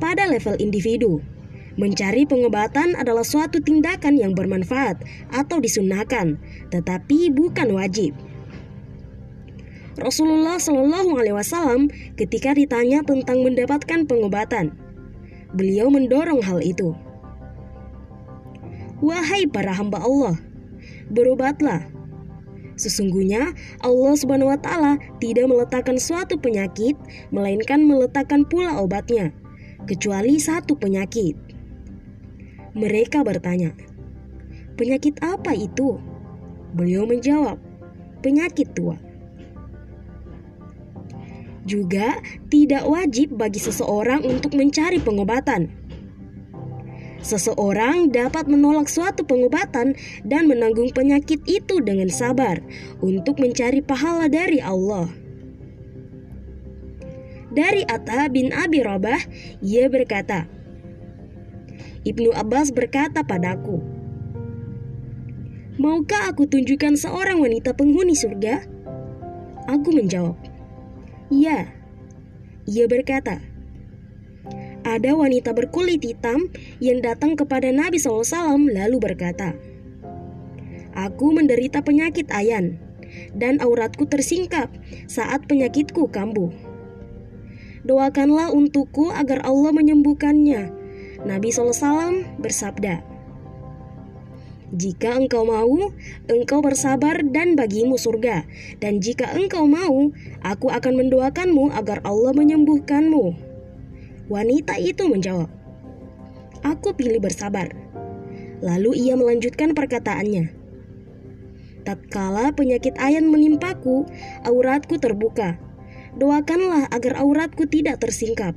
Pada level individu, mencari pengobatan adalah suatu tindakan yang bermanfaat atau disunahkan, tetapi bukan wajib. Rasulullah Shallallahu Alaihi Wasallam ketika ditanya tentang mendapatkan pengobatan, beliau mendorong hal itu. Wahai para hamba Allah, berobatlah. Sesungguhnya Allah Subhanahu wa taala tidak meletakkan suatu penyakit melainkan meletakkan pula obatnya, kecuali satu penyakit. Mereka bertanya, "Penyakit apa itu?" Beliau menjawab, "Penyakit tua." Juga tidak wajib bagi seseorang untuk mencari pengobatan. Seseorang dapat menolak suatu pengobatan dan menanggung penyakit itu dengan sabar untuk mencari pahala dari Allah. Dari Atta bin Abi Rabah, ia berkata, Ibnu Abbas berkata padaku, Maukah aku tunjukkan seorang wanita penghuni surga? Aku menjawab, Ya, ia berkata, ada wanita berkulit hitam yang datang kepada Nabi SAW lalu berkata, Aku menderita penyakit ayan dan auratku tersingkap saat penyakitku kambuh. Doakanlah untukku agar Allah menyembuhkannya. Nabi SAW bersabda, jika engkau mau, engkau bersabar dan bagimu surga. Dan jika engkau mau, aku akan mendoakanmu agar Allah menyembuhkanmu. Wanita itu menjawab, Aku pilih bersabar. Lalu ia melanjutkan perkataannya. Tatkala penyakit ayan menimpaku, auratku terbuka. Doakanlah agar auratku tidak tersingkap.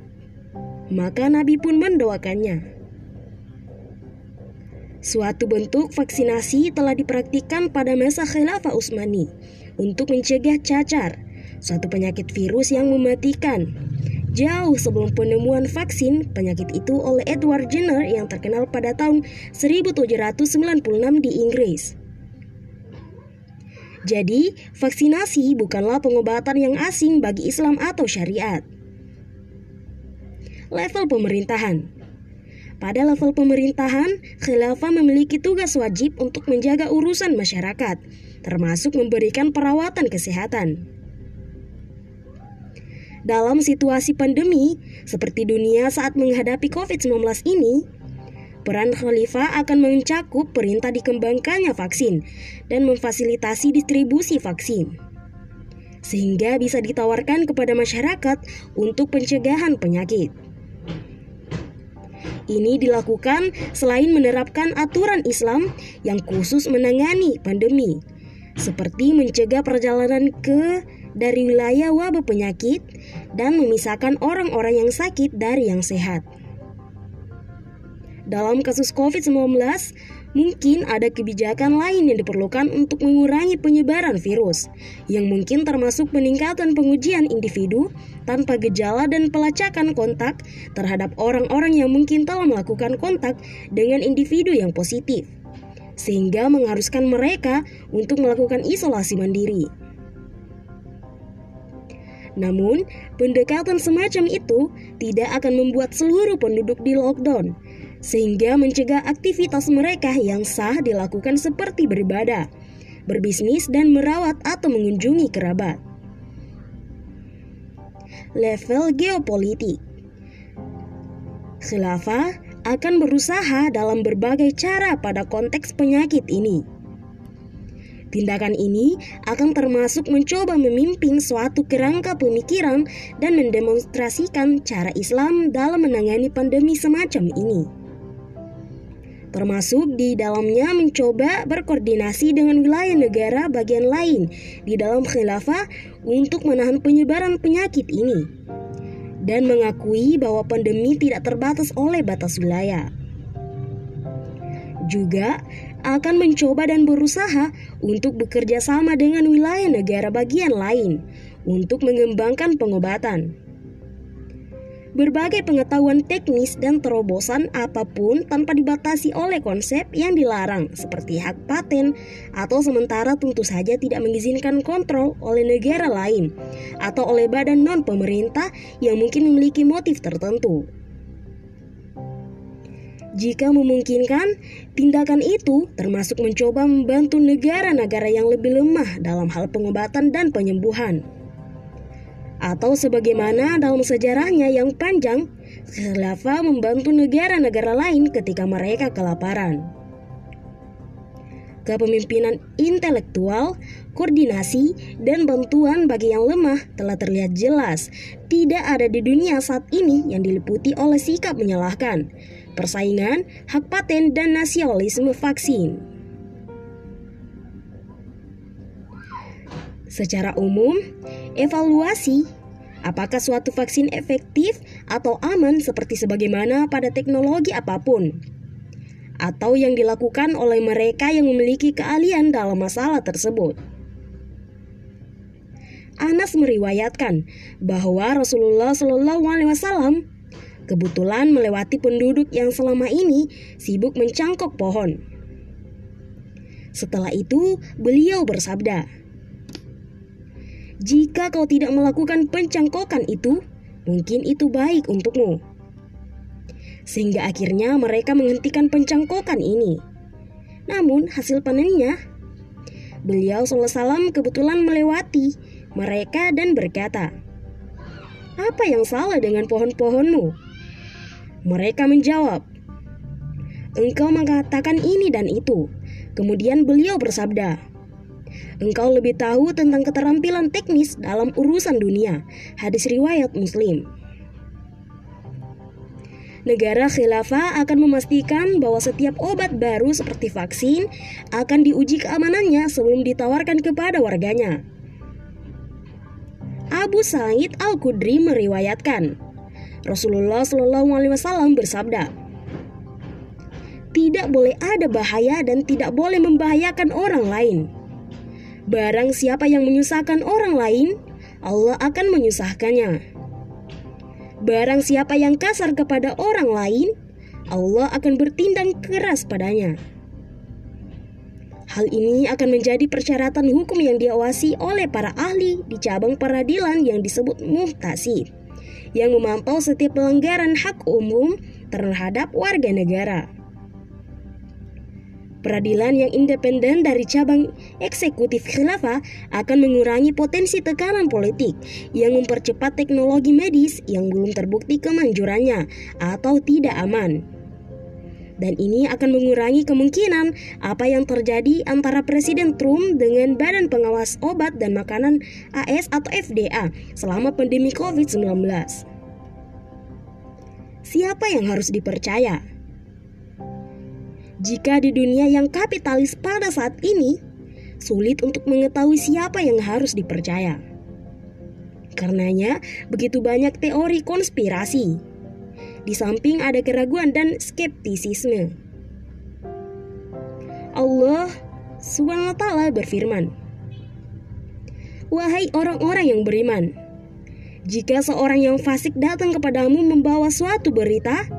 Maka Nabi pun mendoakannya. Suatu bentuk vaksinasi telah dipraktikkan pada masa Khilafah Utsmani untuk mencegah cacar, suatu penyakit virus yang mematikan. Jauh sebelum penemuan vaksin penyakit itu oleh Edward Jenner yang terkenal pada tahun 1796 di Inggris. Jadi, vaksinasi bukanlah pengobatan yang asing bagi Islam atau syariat. Level pemerintahan. Pada level pemerintahan, khilafah memiliki tugas wajib untuk menjaga urusan masyarakat, termasuk memberikan perawatan kesehatan. Dalam situasi pandemi, seperti dunia saat menghadapi COVID-19 ini, peran khalifah akan mencakup perintah dikembangkannya vaksin dan memfasilitasi distribusi vaksin sehingga bisa ditawarkan kepada masyarakat untuk pencegahan penyakit. Ini dilakukan selain menerapkan aturan Islam yang khusus menangani pandemi, seperti mencegah perjalanan ke dari wilayah wabah penyakit dan memisahkan orang-orang yang sakit dari yang sehat. Dalam kasus COVID-19, mungkin ada kebijakan lain yang diperlukan untuk mengurangi penyebaran virus, yang mungkin termasuk peningkatan pengujian individu tanpa gejala dan pelacakan kontak terhadap orang-orang yang mungkin telah melakukan kontak dengan individu yang positif, sehingga mengharuskan mereka untuk melakukan isolasi mandiri. Namun, pendekatan semacam itu tidak akan membuat seluruh penduduk di lockdown, sehingga mencegah aktivitas mereka yang sah dilakukan seperti beribadah, berbisnis, dan merawat atau mengunjungi kerabat. Level geopolitik Khilafah akan berusaha dalam berbagai cara pada konteks penyakit ini. Tindakan ini akan termasuk mencoba memimpin suatu kerangka pemikiran dan mendemonstrasikan cara Islam dalam menangani pandemi semacam ini termasuk di dalamnya mencoba berkoordinasi dengan wilayah negara bagian lain di dalam khilafah untuk menahan penyebaran penyakit ini dan mengakui bahwa pandemi tidak terbatas oleh batas wilayah. Juga akan mencoba dan berusaha untuk bekerja sama dengan wilayah negara bagian lain untuk mengembangkan pengobatan berbagai pengetahuan teknis dan terobosan apa pun tanpa dibatasi oleh konsep yang dilarang seperti hak paten atau sementara tentu saja tidak mengizinkan kontrol oleh negara lain atau oleh badan non pemerintah yang mungkin memiliki motif tertentu. Jika memungkinkan, tindakan itu termasuk mencoba membantu negara-negara yang lebih lemah dalam hal pengobatan dan penyembuhan atau sebagaimana dalam sejarahnya yang panjang, khilafah membantu negara-negara lain ketika mereka kelaparan. Kepemimpinan intelektual, koordinasi, dan bantuan bagi yang lemah telah terlihat jelas tidak ada di dunia saat ini yang diliputi oleh sikap menyalahkan, persaingan, hak paten, dan nasionalisme vaksin. Secara umum, evaluasi apakah suatu vaksin efektif atau aman seperti sebagaimana pada teknologi apa pun atau yang dilakukan oleh mereka yang memiliki keahlian dalam masalah tersebut. Anas meriwayatkan bahwa Rasulullah Shallallahu Alaihi Wasallam kebetulan melewati penduduk yang selama ini sibuk mencangkok pohon. Setelah itu, beliau bersabda, jika kau tidak melakukan pencangkokan itu, mungkin itu baik untukmu. Sehingga akhirnya mereka menghentikan pencangkokan ini. Namun hasil panennya, beliau SAW kebetulan melewati mereka dan berkata, Apa yang salah dengan pohon-pohonmu? Mereka menjawab, Engkau mengatakan ini dan itu. Kemudian beliau bersabda, Engkau lebih tahu tentang keterampilan teknis dalam urusan dunia. Hadis riwayat Muslim. Negara khilafah akan memastikan bahwa setiap obat baru seperti vaksin akan diuji keamanannya sebelum ditawarkan kepada warganya. Abu Said Al-Qudri meriwayatkan, Rasulullah Shallallahu Alaihi Wasallam bersabda, tidak boleh ada bahaya dan tidak boleh membahayakan orang lain. Barang siapa yang menyusahkan orang lain, Allah akan menyusahkannya. Barang siapa yang kasar kepada orang lain, Allah akan bertindak keras padanya. Hal ini akan menjadi persyaratan hukum yang diawasi oleh para ahli di cabang peradilan yang disebut muhtasib, yang memantau setiap pelanggaran hak umum terhadap warga negara. Peradilan yang independen dari cabang eksekutif khilafah akan mengurangi potensi tekanan politik yang mempercepat teknologi medis yang belum terbukti kemanjurannya atau tidak aman. Dan ini akan mengurangi kemungkinan apa yang terjadi antara Presiden Trump dengan Badan Pengawas Obat dan Makanan AS atau FDA selama pandemi COVID-19. Siapa yang harus dipercaya? Jika di dunia yang kapitalis pada saat ini, sulit untuk mengetahui siapa yang harus dipercaya. Karenanya, begitu banyak teori konspirasi di samping ada keraguan dan skeptisisme. Allah SWT berfirman, Wahai orang-orang yang beriman, jika seorang yang fasik datang kepadamu membawa suatu berita,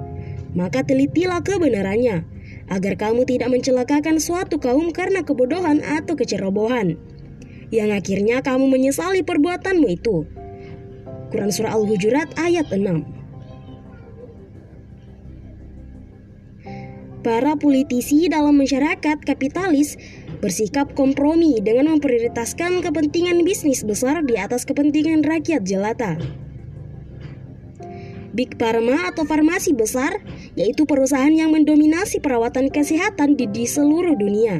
maka telitilah kebenarannya, agar kamu tidak mencelakakan suatu kaum karena kebodohan atau kecerobohan, yang akhirnya kamu menyesali perbuatanmu itu. Quran Surah Al-Hujurat ayat 6 para politisi dalam masyarakat kapitalis bersikap kompromi dengan memprioritaskan kepentingan bisnis besar di atas kepentingan rakyat jelata. Big Pharma atau farmasi besar yaitu perusahaan yang mendominasi perawatan kesehatan di, di seluruh dunia.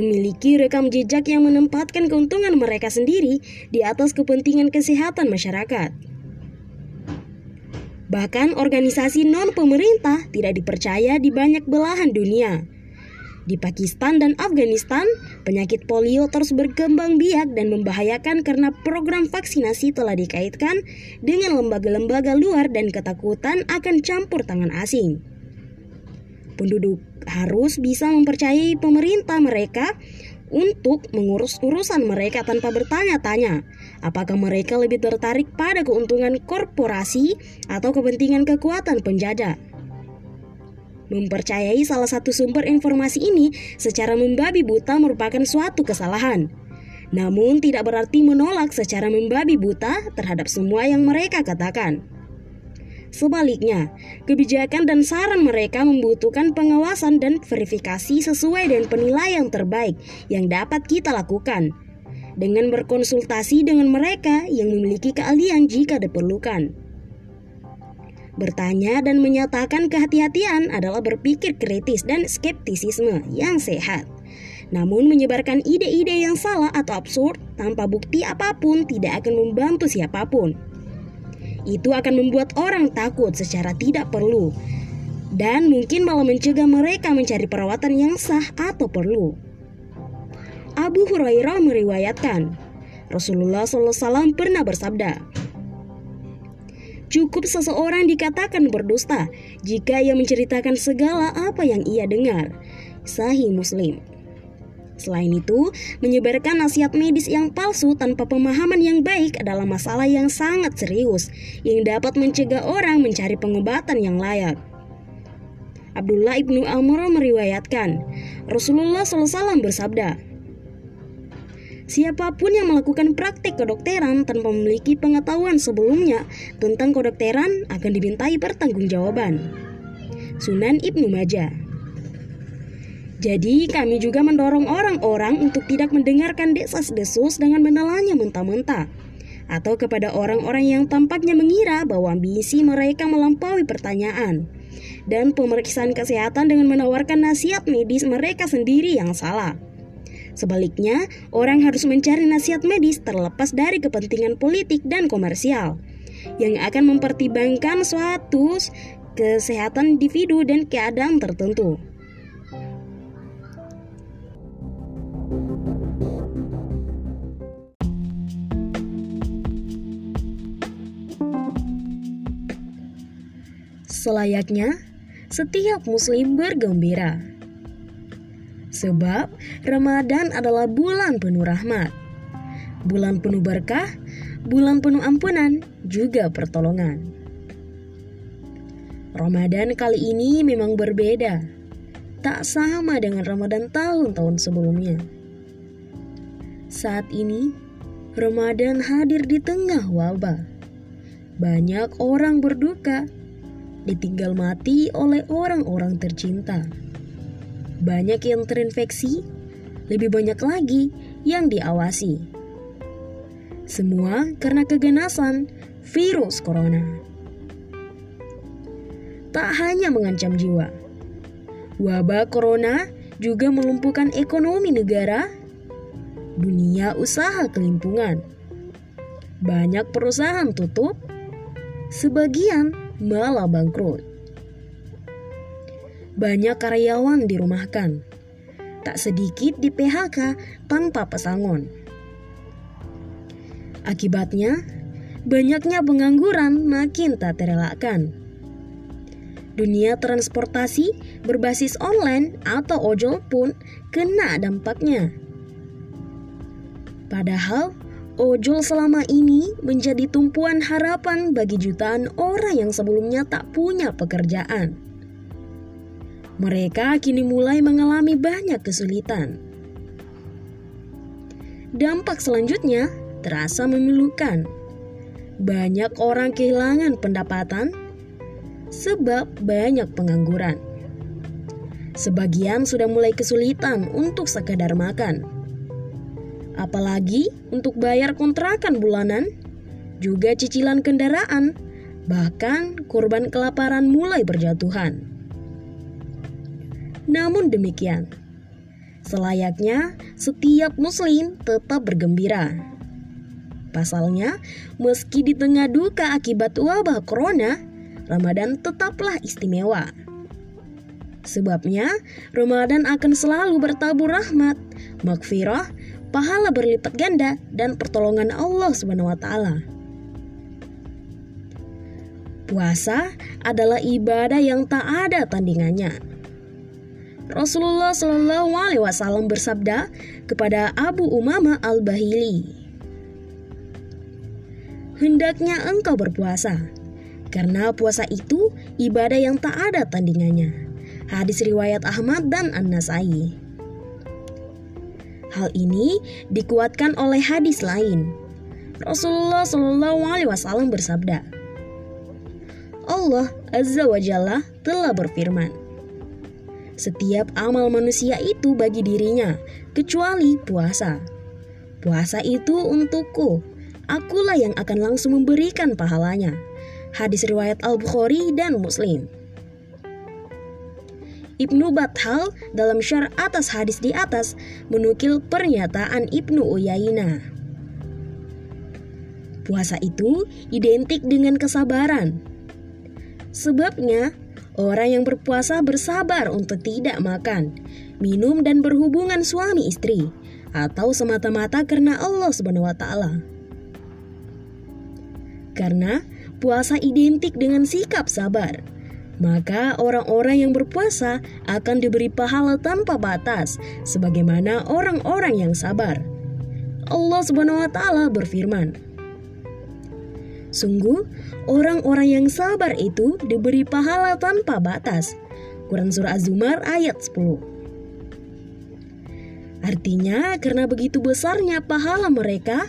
Memiliki rekam jejak yang menempatkan keuntungan mereka sendiri di atas kepentingan kesehatan masyarakat. Bahkan organisasi non-pemerintah tidak dipercaya di banyak belahan dunia. Di Pakistan dan Afghanistan, penyakit polio terus berkembang biak dan membahayakan karena program vaksinasi telah dikaitkan dengan lembaga-lembaga luar dan ketakutan akan campur tangan asing. Penduduk harus bisa mempercayai pemerintah mereka untuk mengurus urusan mereka tanpa bertanya-tanya apakah mereka lebih tertarik pada keuntungan korporasi atau kepentingan kekuatan penjajah. Mempercayai salah satu sumber informasi ini secara membabi buta merupakan suatu kesalahan. Namun tidak berarti menolak secara membabi buta terhadap semua yang mereka katakan. Sebaliknya, kebijakan dan saran mereka membutuhkan pengawasan dan verifikasi sesuai dengan penilaian terbaik yang dapat kita lakukan dengan berkonsultasi dengan mereka yang memiliki keahlian jika diperlukan. Bertanya dan menyatakan kehati-hatian adalah berpikir kritis dan skeptisisme yang sehat. Namun menyebarkan ide-ide yang salah atau absurd tanpa bukti apa pun tidak akan membantu siapa pun itu akan membuat orang takut secara tidak perlu dan mungkin malah mencegah mereka mencari perawatan yang sah atau perlu. Abu Hurairah meriwayatkan, Rasulullah SAW pernah bersabda, Cukup seseorang dikatakan berdusta jika ia menceritakan segala apa yang ia dengar. Sahih Muslim. Selain itu, menyebarkan nasihat medis yang palsu tanpa pemahaman yang baik adalah masalah yang sangat serius yang dapat mencegah orang mencari pengobatan yang layak. Abdullah ibnu Amr meriwayatkan, Rasulullah SAW bersabda, Siapa pun yang melakukan praktik kedokteran tanpa memiliki pengetahuan sebelumnya tentang kedokteran akan dimintai pertanggungjawaban. Sunan Ibnu Majah jadi kami juga mendorong orang-orang untuk tidak mendengarkan desas-desus dengan menelannya mentah-mentah atau kepada orang-orang yang tampaknya mengira bahwa ambisi mereka melampaui pertanyaan dan pemeriksaan kesehatan dengan menawarkan nasihat medis mereka sendiri yang salah. Sebaliknya, orang harus mencari nasihat medis terlepas dari kepentingan politik dan komersial yang akan mempertimbangkan suatu kesehatan individu dan keadaan tertentu. Selayaknya, setiap muslim bergembira. Sebab Ramadan adalah bulan penuh rahmat, bulan penuh berkah, bulan penuh ampunan, juga pertolongan. Ramadan kali ini memang berbeda, tak sama dengan Ramadan tahun-tahun sebelumnya. Saat ini, Ramadan hadir di tengah wabah banyak orang berduka, ditinggal mati oleh orang-orang tercinta. Banyak yang terinfeksi, lebih banyak lagi yang diawasi. Semua karena keganasan virus corona. Tak hanya mengancam jiwa, wabah corona juga melumpuhkan ekonomi negara, dunia usaha kelimpungan. Banyak perusahaan tutup, sebagian malah bangkrut. Banyak karyawan dirumahkan, tak sedikit di PHK tanpa pesangon. Akibatnya, banyaknya pengangguran makin tak terelakkan. Dunia transportasi berbasis online atau ojol pun kena dampaknya. Padahal ojol selama ini menjadi tumpuan harapan bagi jutaan orang yang sebelumnya tak punya pekerjaan. Mereka kini mulai mengalami banyak kesulitan. Dampak selanjutnya terasa memilukan. Banyak orang kehilangan pendapatan sebab banyak pengangguran. Sebagian sudah mulai kesulitan untuk sekadar makan apalagi untuk bayar kontrakan bulanan, juga cicilan kendaraan, bahkan korban kelaparan mulai berjatuhan. Namun demikian, selayaknya setiap muslim tetap bergembira. Pasalnya, meski di tengah duka akibat wabah corona, Ramadan tetaplah istimewa. Sebabnya, Ramadan akan selalu bertabur rahmat, makfirah, pahala berlipat ganda dan pertolongan Allah taala. Puasa adalah ibadah yang tak ada tandingannya. Rasulullah Shallallahu Alaihi Wasallam bersabda kepada Abu Umama al Bahili, hendaknya engkau berpuasa, karena puasa itu ibadah yang tak ada tandingannya. Hadis riwayat Ahmad dan An-Nasai. Hal ini dikuatkan oleh hadis lain. Rasulullah Shallallahu Alaihi Wasallam bersabda, Allah Azza wa Jalla telah berfirman, setiap amal manusia itu bagi dirinya, kecuali puasa. Puasa itu untukku, akulah yang akan langsung memberikan pahalanya. Hadis riwayat Al-Bukhari dan Muslim. Ibnu Bathal dalam syar atas hadis di atas menukil pernyataan Ibnu Uyaina. Puasa itu identik dengan kesabaran. Sebabnya, orang yang berpuasa bersabar untuk tidak makan, minum dan berhubungan suami istri atau semata-mata karena Allah Subhanahu wa taala. Karena puasa identik dengan sikap sabar maka orang-orang yang berpuasa akan diberi pahala tanpa batas, sebagaimana orang-orang yang sabar. Allah Subhanahu wa Ta'ala berfirman, "Sungguh, orang-orang yang sabar itu diberi pahala tanpa batas." Quran Surah Az-Zumar ayat 10. Artinya, karena begitu besarnya pahala mereka,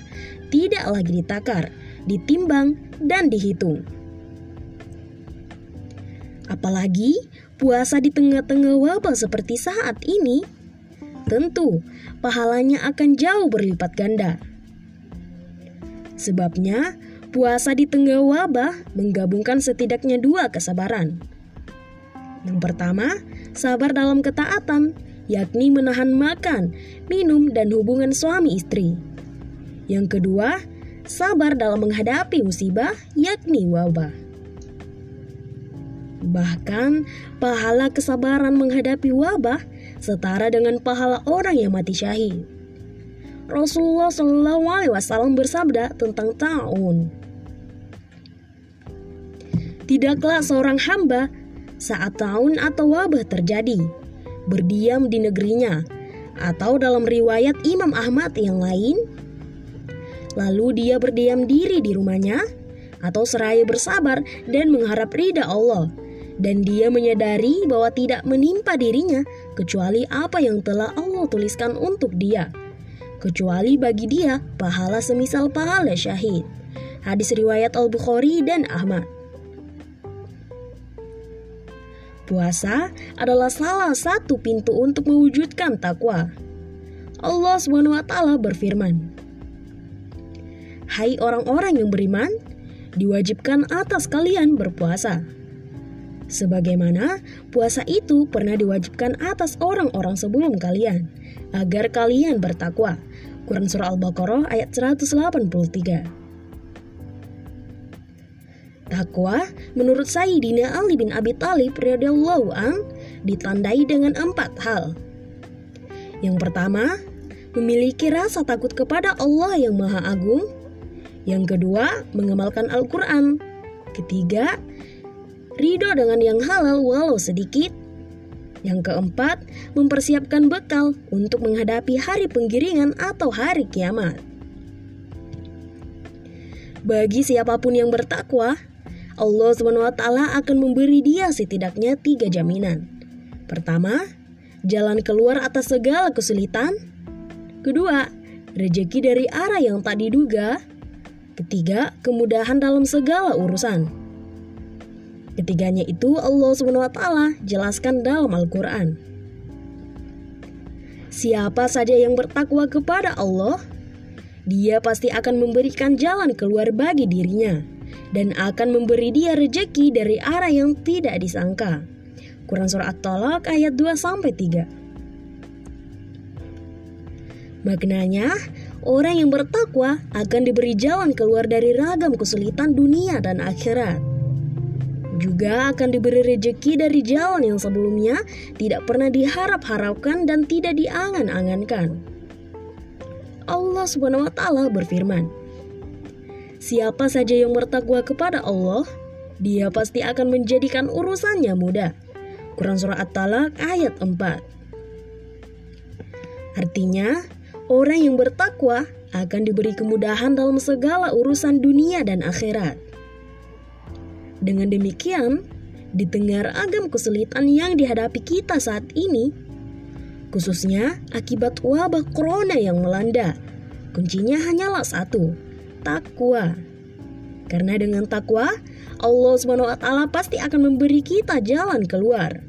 tidak lagi ditakar, ditimbang, dan dihitung. Apalagi puasa di tengah-tengah wabah seperti saat ini, tentu pahalanya akan jauh berlipat ganda. Sebabnya, puasa di tengah wabah menggabungkan setidaknya dua kesabaran. Yang pertama, sabar dalam ketaatan, yakni menahan makan, minum, dan hubungan suami istri. Yang kedua, sabar dalam menghadapi musibah, yakni wabah. Bahkan pahala kesabaran menghadapi wabah setara dengan pahala orang yang mati syahid. Rasulullah Wasallam bersabda tentang taun. Tidaklah seorang hamba saat tahun atau wabah terjadi berdiam di negerinya atau dalam riwayat Imam Ahmad yang lain lalu dia berdiam diri di rumahnya atau seraya bersabar dan mengharap ridha Allah dan dia menyadari bahwa tidak menimpa dirinya kecuali apa yang telah Allah tuliskan untuk dia. Kecuali bagi dia pahala semisal pahala syahid. Hadis riwayat Al-Bukhari dan Ahmad. Puasa adalah salah satu pintu untuk mewujudkan takwa. Allah SWT berfirman, Hai orang-orang yang beriman, diwajibkan atas kalian berpuasa. Sebagaimana puasa itu pernah diwajibkan atas orang-orang sebelum kalian, agar kalian bertakwa. Quran Surah Al-Baqarah ayat 183 Takwa menurut Sayyidina Ali bin Abi Thalib radhiyallahu an ditandai dengan empat hal. Yang pertama, memiliki rasa takut kepada Allah yang Maha Agung. Yang kedua, mengamalkan Al-Quran. Ketiga, ridho dengan yang halal walau sedikit. Yang keempat, mempersiapkan bekal untuk menghadapi hari penggiringan atau hari kiamat. Bagi siapa pun yang bertakwa, Allah SWT akan memberi dia setidaknya tiga jaminan. Pertama, jalan keluar atas segala kesulitan. Kedua, rejeki dari arah yang tak diduga. Ketiga, kemudahan dalam segala urusan. Ketiganya itu Allah SWT jelaskan dalam Al-Quran. Siapa saja yang bertakwa kepada Allah, dia pasti akan memberikan jalan keluar bagi dirinya dan akan memberi dia rejeki dari arah yang tidak disangka. Quran Surah At-Talaq ayat 2 3. Maknanya, orang yang bertakwa akan diberi jalan keluar dari ragam kesulitan dunia dan akhirat. Juga akan diberi rejeki dari jalan yang sebelumnya tidak pernah diharap-harapkan dan tidak diangan-angankan. Allah taala berfirman, Siapa saja yang bertakwa kepada Allah, dia pasti akan menjadikan urusannya mudah. Quran Surah At-Talaq ayat 4 Artinya, orang yang bertakwa akan diberi kemudahan dalam segala urusan dunia dan akhirat. Dengan demikian, di tengah ragam kesulitan yang dihadapi kita saat ini, khususnya akibat wabah corona yang melanda, kuncinya hanyalah satu, takwa. Karena dengan takwa, Allah SWT pasti akan memberi kita jalan keluar.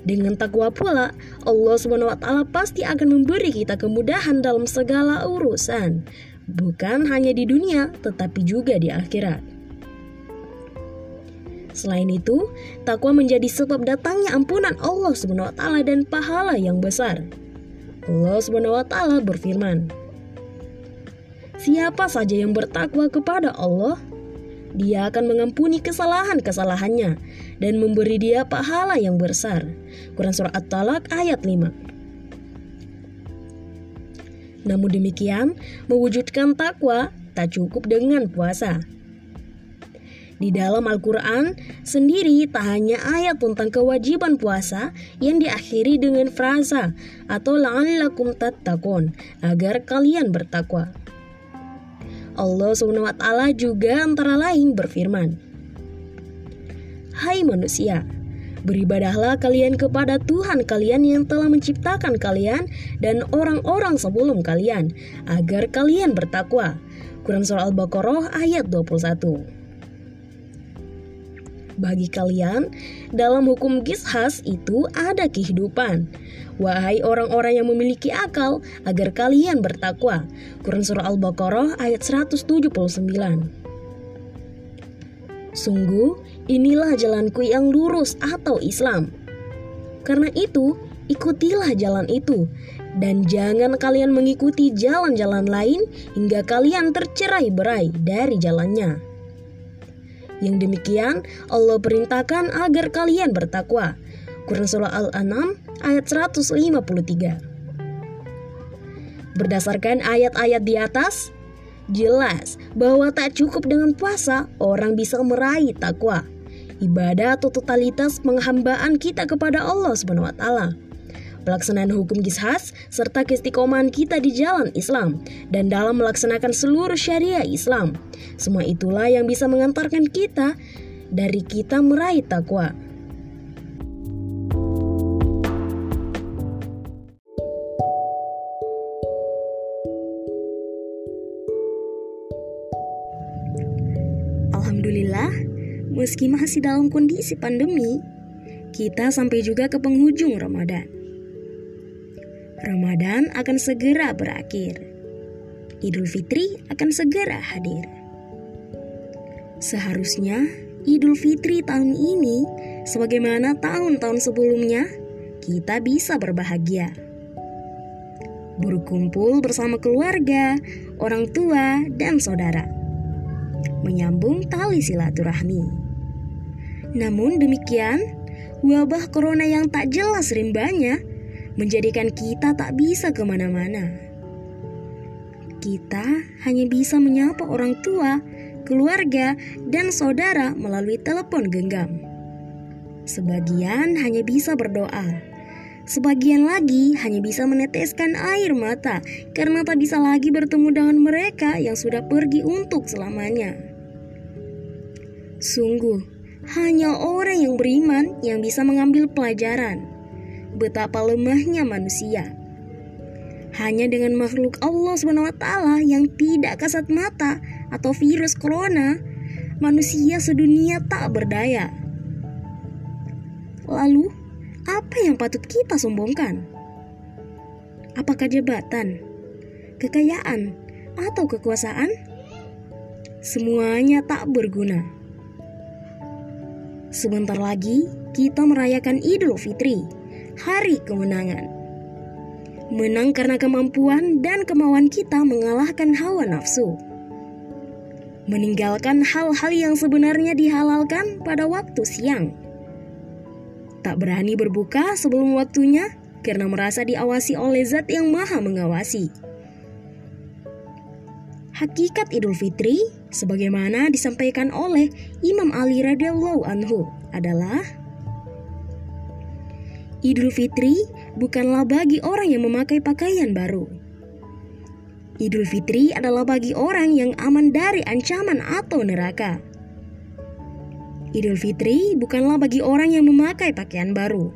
Dengan takwa pula, Allah SWT pasti akan memberi kita kemudahan dalam segala urusan, bukan hanya di dunia, tetapi juga di akhirat. Selain itu, takwa menjadi sebab datangnya ampunan Allah SWT dan pahala yang besar. Allah SWT berfirman, Siapa saja yang bertakwa kepada Allah, dia akan mengampuni kesalahan-kesalahannya dan memberi dia pahala yang besar. Quran Surah At-Talaq ayat 5 Namun demikian, mewujudkan takwa tak cukup dengan puasa. Di dalam Al-Quran sendiri tak hanya ayat tentang kewajiban puasa yang diakhiri dengan frasa atau la'allakum tattaqun agar kalian bertakwa. Allah SWT juga antara lain berfirman, Hai manusia, beribadahlah kalian kepada Tuhan kalian yang telah menciptakan kalian dan orang-orang sebelum kalian, agar kalian bertakwa. Quran Surah Al-Baqarah ayat 21 bagi kalian, dalam hukum gishas itu ada kehidupan. Wahai orang-orang yang memiliki akal, agar kalian bertakwa. Quran Surah Al-Baqarah ayat 179 Sungguh, inilah jalanku yang lurus atau Islam. Karena itu, ikutilah jalan itu, dan jangan kalian mengikuti jalan-jalan lain hingga kalian tercerai berai dari jalannya. Yang demikian Allah perintahkan agar kalian bertakwa. Quran Surah Al-An'am ayat 153. Berdasarkan ayat-ayat di atas, jelas bahwa tak cukup dengan puasa orang bisa meraih takwa. Ibadah atau totalitas penghambaan kita kepada Allah Subhanahu wa taala pelaksanaan hukum gishas, serta keistiqomahan kita di jalan Islam, dan dalam melaksanakan seluruh syariah Islam. Semua itulah yang bisa mengantarkan kita dari kita meraih takwa. Alhamdulillah, meski masih dalam kondisi pandemi, kita sampai juga ke penghujung Ramadan. Ramadan akan segera berakhir. Idul Fitri akan segera hadir. Seharusnya Idul Fitri tahun ini, sebagaimana tahun-tahun sebelumnya, kita bisa berbahagia. Berkumpul bersama keluarga, orang tua, dan saudara. Menyambung tali silaturahmi. Namun demikian, wabah corona yang tak jelas rimbanya menjadikan kita tak bisa ke mana-mana. Kita hanya bisa menyapa orang tua, keluarga, dan saudara melalui telepon genggam. Sebagian hanya bisa berdoa, sebagian lagi hanya bisa meneteskan air mata karena tak bisa lagi bertemu dengan mereka yang sudah pergi untuk selamanya. Sungguh, hanya orang yang beriman yang bisa mengambil pelajaran betapa lemahnya manusia. Hanya dengan makhluk Allah SWT yang tidak kasat mata atau virus corona, manusia sedunia tak berdaya. Lalu, apa yang patut kita sombongkan? Apakah jabatan, kekayaan, atau kekuasaan? Semuanya tak berguna. Sebentar lagi kita merayakan Idul Fitri hari kemenangan. Menang karena kemampuan dan kemauan kita mengalahkan hawa nafsu. Meninggalkan hal-hal yang sebenarnya dihalalkan pada waktu siang. Tak berani berbuka sebelum waktunya karena merasa diawasi oleh zat yang maha mengawasi. Hakikat Idul Fitri, sebagaimana disampaikan oleh Imam Ali radhiyallahu anhu, adalah Idul Fitri bukanlah bagi orang yang memakai pakaian baru. Idul Fitri adalah bagi orang yang aman dari ancaman atau neraka. Idul Fitri bukanlah bagi orang yang memakai pakaian baru.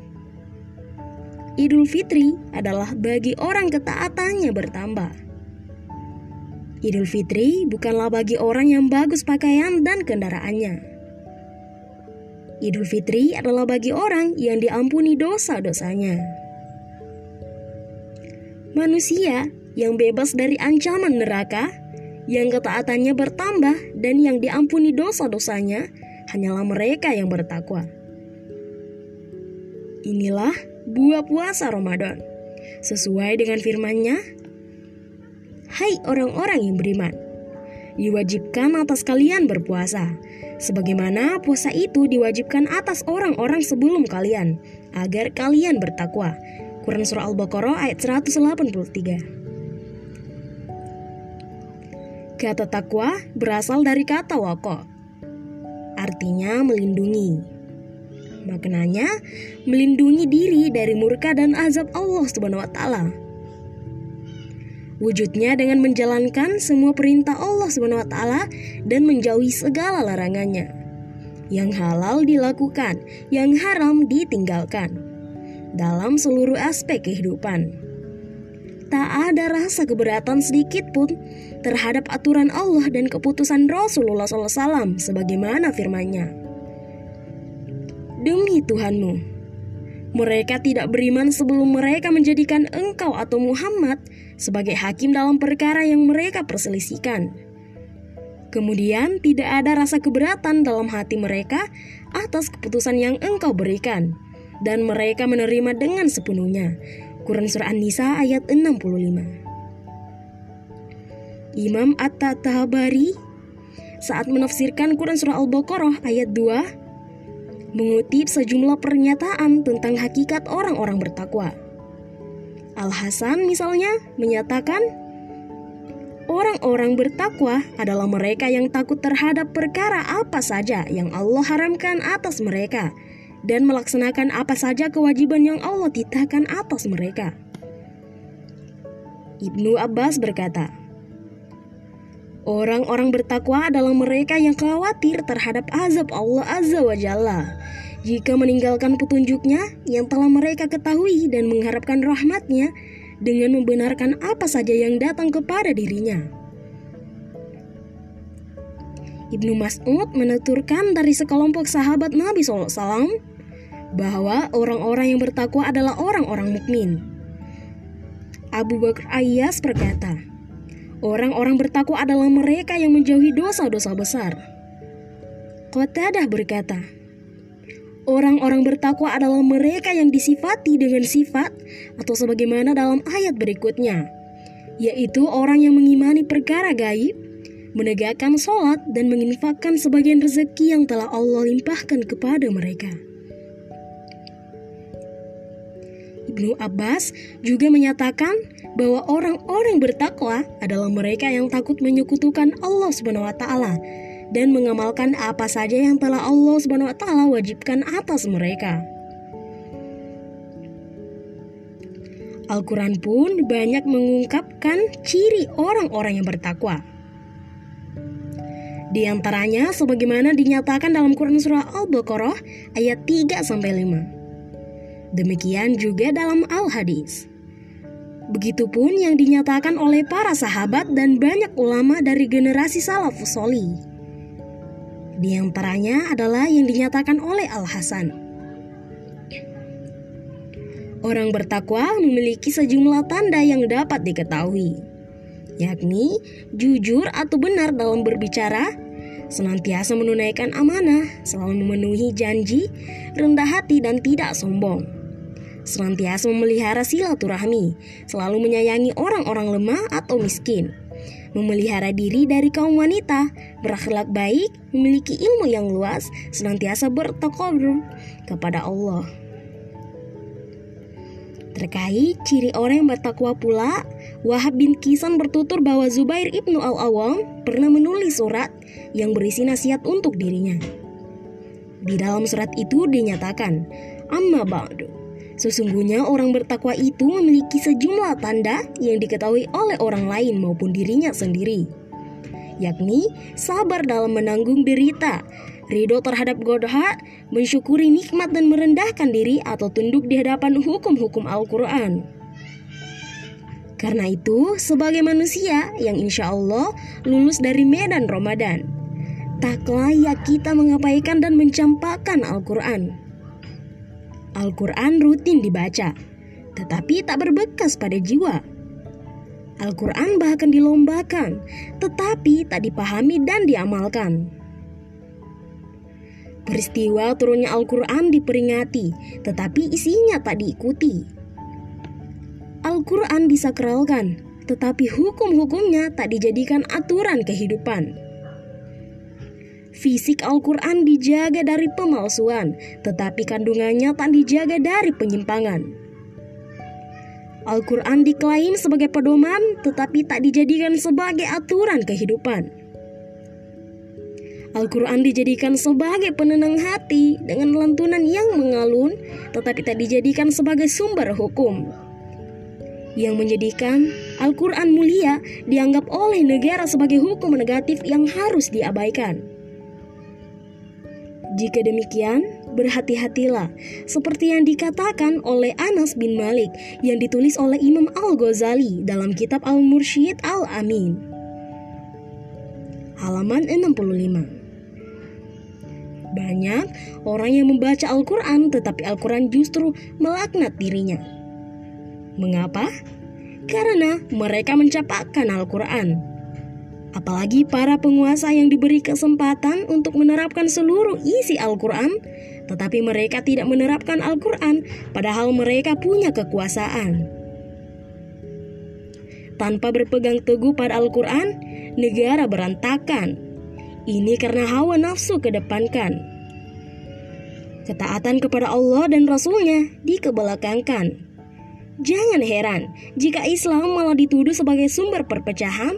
Idul Fitri adalah bagi orang ketaatannya bertambah. Idul Fitri bukanlah bagi orang yang bagus pakaian dan kendaraannya. Idul Fitri adalah bagi orang yang diampuni dosa-dosanya. Manusia yang bebas dari ancaman neraka, yang ketaatannya bertambah dan yang diampuni dosa-dosanya hanyalah mereka yang bertakwa. Inilah buah puasa Ramadan. Sesuai dengan firman-Nya, Hai orang-orang yang beriman, diwajibkan atas kalian berpuasa, sebagaimana puasa itu diwajibkan atas orang-orang sebelum kalian, agar kalian bertakwa. Quran Surah Al-Baqarah ayat 183 Kata takwa berasal dari kata wako, artinya melindungi. Maknanya, melindungi diri dari murka dan azab Allah Subhanahu wa taala Wujudnya dengan menjalankan semua perintah Allah SWT dan menjauhi segala larangannya. Yang halal dilakukan, yang haram ditinggalkan. Dalam seluruh aspek kehidupan. Tak ada rasa keberatan sedikit pun terhadap aturan Allah dan keputusan Rasulullah SAW sebagaimana firman-Nya. Demi Tuhanmu, mereka tidak beriman sebelum mereka menjadikan engkau atau Muhammad sebagai hakim dalam perkara yang mereka perselisihkan. Kemudian tidak ada rasa keberatan dalam hati mereka atas keputusan yang engkau berikan. Dan mereka menerima dengan sepenuhnya. Quran Surah An-Nisa ayat 65 Imam At-Tahabari saat menafsirkan Quran Surah Al-Baqarah ayat 2 mengutip sejumlah pernyataan tentang hakikat orang-orang bertakwa. Al-Hasan misalnya menyatakan, Orang-orang bertakwa adalah mereka yang takut terhadap perkara apa saja yang Allah haramkan atas mereka dan melaksanakan apa saja kewajiban yang Allah titahkan atas mereka. Ibnu Abbas berkata, Orang-orang bertakwa adalah mereka yang khawatir terhadap azab Allah Azza wa Jalla. Jika meninggalkan petunjuknya yang telah mereka ketahui dan mengharapkan rahmatnya dengan membenarkan apa saja yang datang kepada dirinya. Ibnu Mas'ud menuturkan dari sekelompok sahabat Nabi SAW bahwa orang-orang yang bertakwa adalah orang-orang mukmin. Abu Bakar Ayyas berkata, orang-orang bertakwa adalah mereka yang menjauhi dosa-dosa besar. Qatadah berkata, Orang-orang bertakwa adalah mereka yang disifati dengan sifat atau sebagaimana dalam ayat berikutnya, yaitu orang yang mengimani perkara gaib, menegakkan sholat dan menginfakkan sebagian rezeki yang telah Allah limpahkan kepada mereka. Ibnu Abbas juga menyatakan bahwa orang-orang bertakwa adalah mereka yang takut menyekutukan Allah Subhanahu wa taala dan mengamalkan apa saja yang telah Allah Subhanahu wa taala wajibkan atas mereka. Al-Quran pun banyak mengungkapkan ciri orang-orang yang bertakwa. Di antaranya sebagaimana dinyatakan dalam Quran surah Al-Baqarah ayat 3 sampai 5. Demikian juga dalam Al-Hadis. Begitupun yang dinyatakan oleh para sahabat dan banyak ulama dari generasi salafus solih. Di antaranya adalah yang dinyatakan oleh Al-Hasan. Orang bertakwa memiliki sejumlah tanda yang dapat diketahui, yakni jujur atau benar dalam berbicara, senantiasa menunaikan amanah, selalu memenuhi janji, rendah hati dan tidak sombong. Senantiasa memelihara silaturahmi, selalu menyayangi orang-orang lemah atau miskin memelihara diri dari kaum wanita, berakhlak baik, memiliki ilmu yang luas, senantiasa bertakabur kepada Allah. Terkait ciri orang yang bertakwa pula, Wahab bin Kisan bertutur bahwa Zubair ibnu Al-Awam pernah menulis surat yang berisi nasihat untuk dirinya. Di dalam surat itu dinyatakan, Amma ba'du, Sesungguhnya orang bertakwa itu memiliki sejumlah tanda yang diketahui oleh orang lain maupun dirinya sendiri, yakni sabar dalam menanggung derita, ridho terhadap godha, mensyukuri nikmat dan merendahkan diri atau tunduk di hadapan hukum-hukum Al-Quran. Karena itu, sebagai manusia yang insya Allah lulus dari medan Ramadan, tak layak kita mengabaikan dan mencampakkan Al-Quran. Al-Quran rutin dibaca, tetapi tak berbekas pada jiwa. Al-Quran bahkan dilombakan, tetapi tak dipahami dan diamalkan. Peristiwa turunnya Al-Quran diperingati, tetapi isinya tak diikuti. Al-Quran disakralkan, tetapi hukum-hukumnya tak dijadikan aturan kehidupan. Fisik Al-Quran dijaga dari pemalsuan, tetapi kandungannya tak dijaga dari penyimpangan. Al-Quran diklaim sebagai pedoman, tetapi tak dijadikan sebagai aturan kehidupan. Al-Quran dijadikan sebagai penenang hati dengan lantunan yang mengalun, tetapi tak dijadikan sebagai sumber hukum. Yang menjadikan Al-Quran mulia dianggap oleh negara sebagai hukum negatif yang harus diabaikan. Jika demikian, berhati-hatilah, seperti yang dikatakan oleh Anas bin Malik yang ditulis oleh Imam Al-Ghazali dalam kitab Al-Mursyid Al-Amin. Halaman 65 Banyak orang yang membaca Al-Quran tetapi Al-Quran justru melaknat dirinya. Mengapa? Karena mereka mencapakkan Al-Quran Apalagi para penguasa yang diberi kesempatan untuk menerapkan seluruh isi Al-Quran, tetapi mereka tidak menerapkan Al-Quran, padahal mereka punya kekuasaan. Tanpa berpegang teguh pada Al-Quran, negara berantakan. Ini karena hawa nafsu kedepankan. Ketaatan kepada Allah dan Rasulnya dikebelakangkan. Jangan heran jika Islam malah dituduh sebagai sumber perpecahan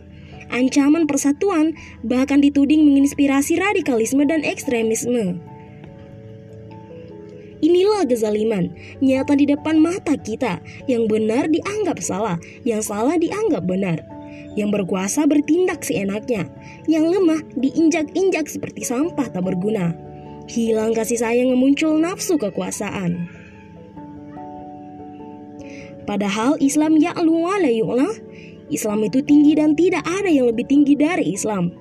ancaman persatuan, bahkan dituding menginspirasi radikalisme dan ekstremisme. Inilah kezaliman nyata di depan mata kita, yang benar dianggap salah, yang salah dianggap benar. Yang berkuasa bertindak seenaknya, yang lemah diinjak-injak seperti sampah tak berguna. Hilang kasih sayang yang muncul nafsu kekuasaan. Padahal Islam wa la Islam itu tinggi dan tidak ada yang lebih tinggi dari Islam.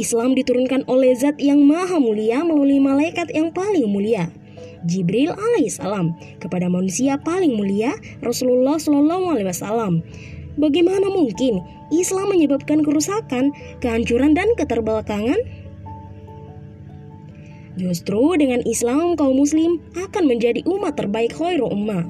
Islam diturunkan oleh zat yang maha mulia melalui malaikat yang paling mulia. Jibril alaihissalam kepada manusia paling mulia Rasulullah Shallallahu alaihi wasallam. Bagaimana mungkin Islam menyebabkan kerusakan, kehancuran dan keterbelakangan? Justru dengan Islam kaum muslim akan menjadi umat terbaik khairu ummah.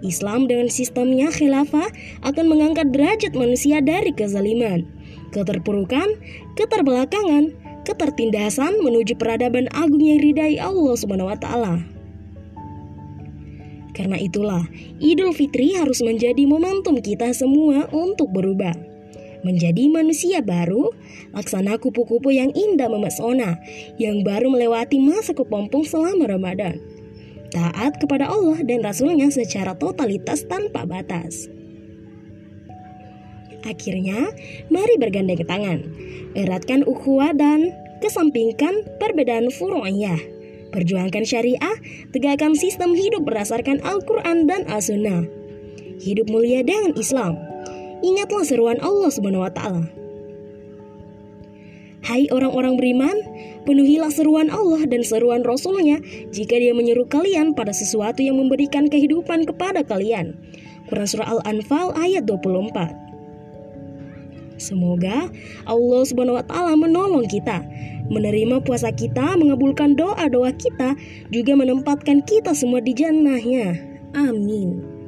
Islam dengan sistemnya khilafah akan mengangkat derajat manusia dari kezaliman, keterpurukan, keterbelakangan, ketertindasan menuju peradaban agung yang ridai Allah Subhanahu wa taala. Karena itulah, Idul Fitri harus menjadi momentum kita semua untuk berubah. Menjadi manusia baru, laksana kupu-kupu yang indah memesona, yang baru melewati masa kepompong selama Ramadan. Taat kepada Allah dan Rasulnya secara totalitas tanpa batas. Akhirnya, mari bergandeng tangan, eratkan ukhuwah dan kesampingkan perbedaan furu'iyah Perjuangkan syariah, tegakkan sistem hidup berdasarkan Al-Quran dan As-Sunnah. Hidup mulia dengan Islam. Ingatlah seruan Allah Subhanahu wa Ta'ala. Hai orang-orang beriman, penuhilah seruan Allah dan seruan Rasulnya jika dia menyeru kalian pada sesuatu yang memberikan kehidupan kepada kalian. Quran Surah Al-Anfal ayat 24 Semoga Allah Subhanahu wa taala menolong kita, menerima puasa kita, mengabulkan doa-doa kita, juga menempatkan kita semua di jannahnya. Amin.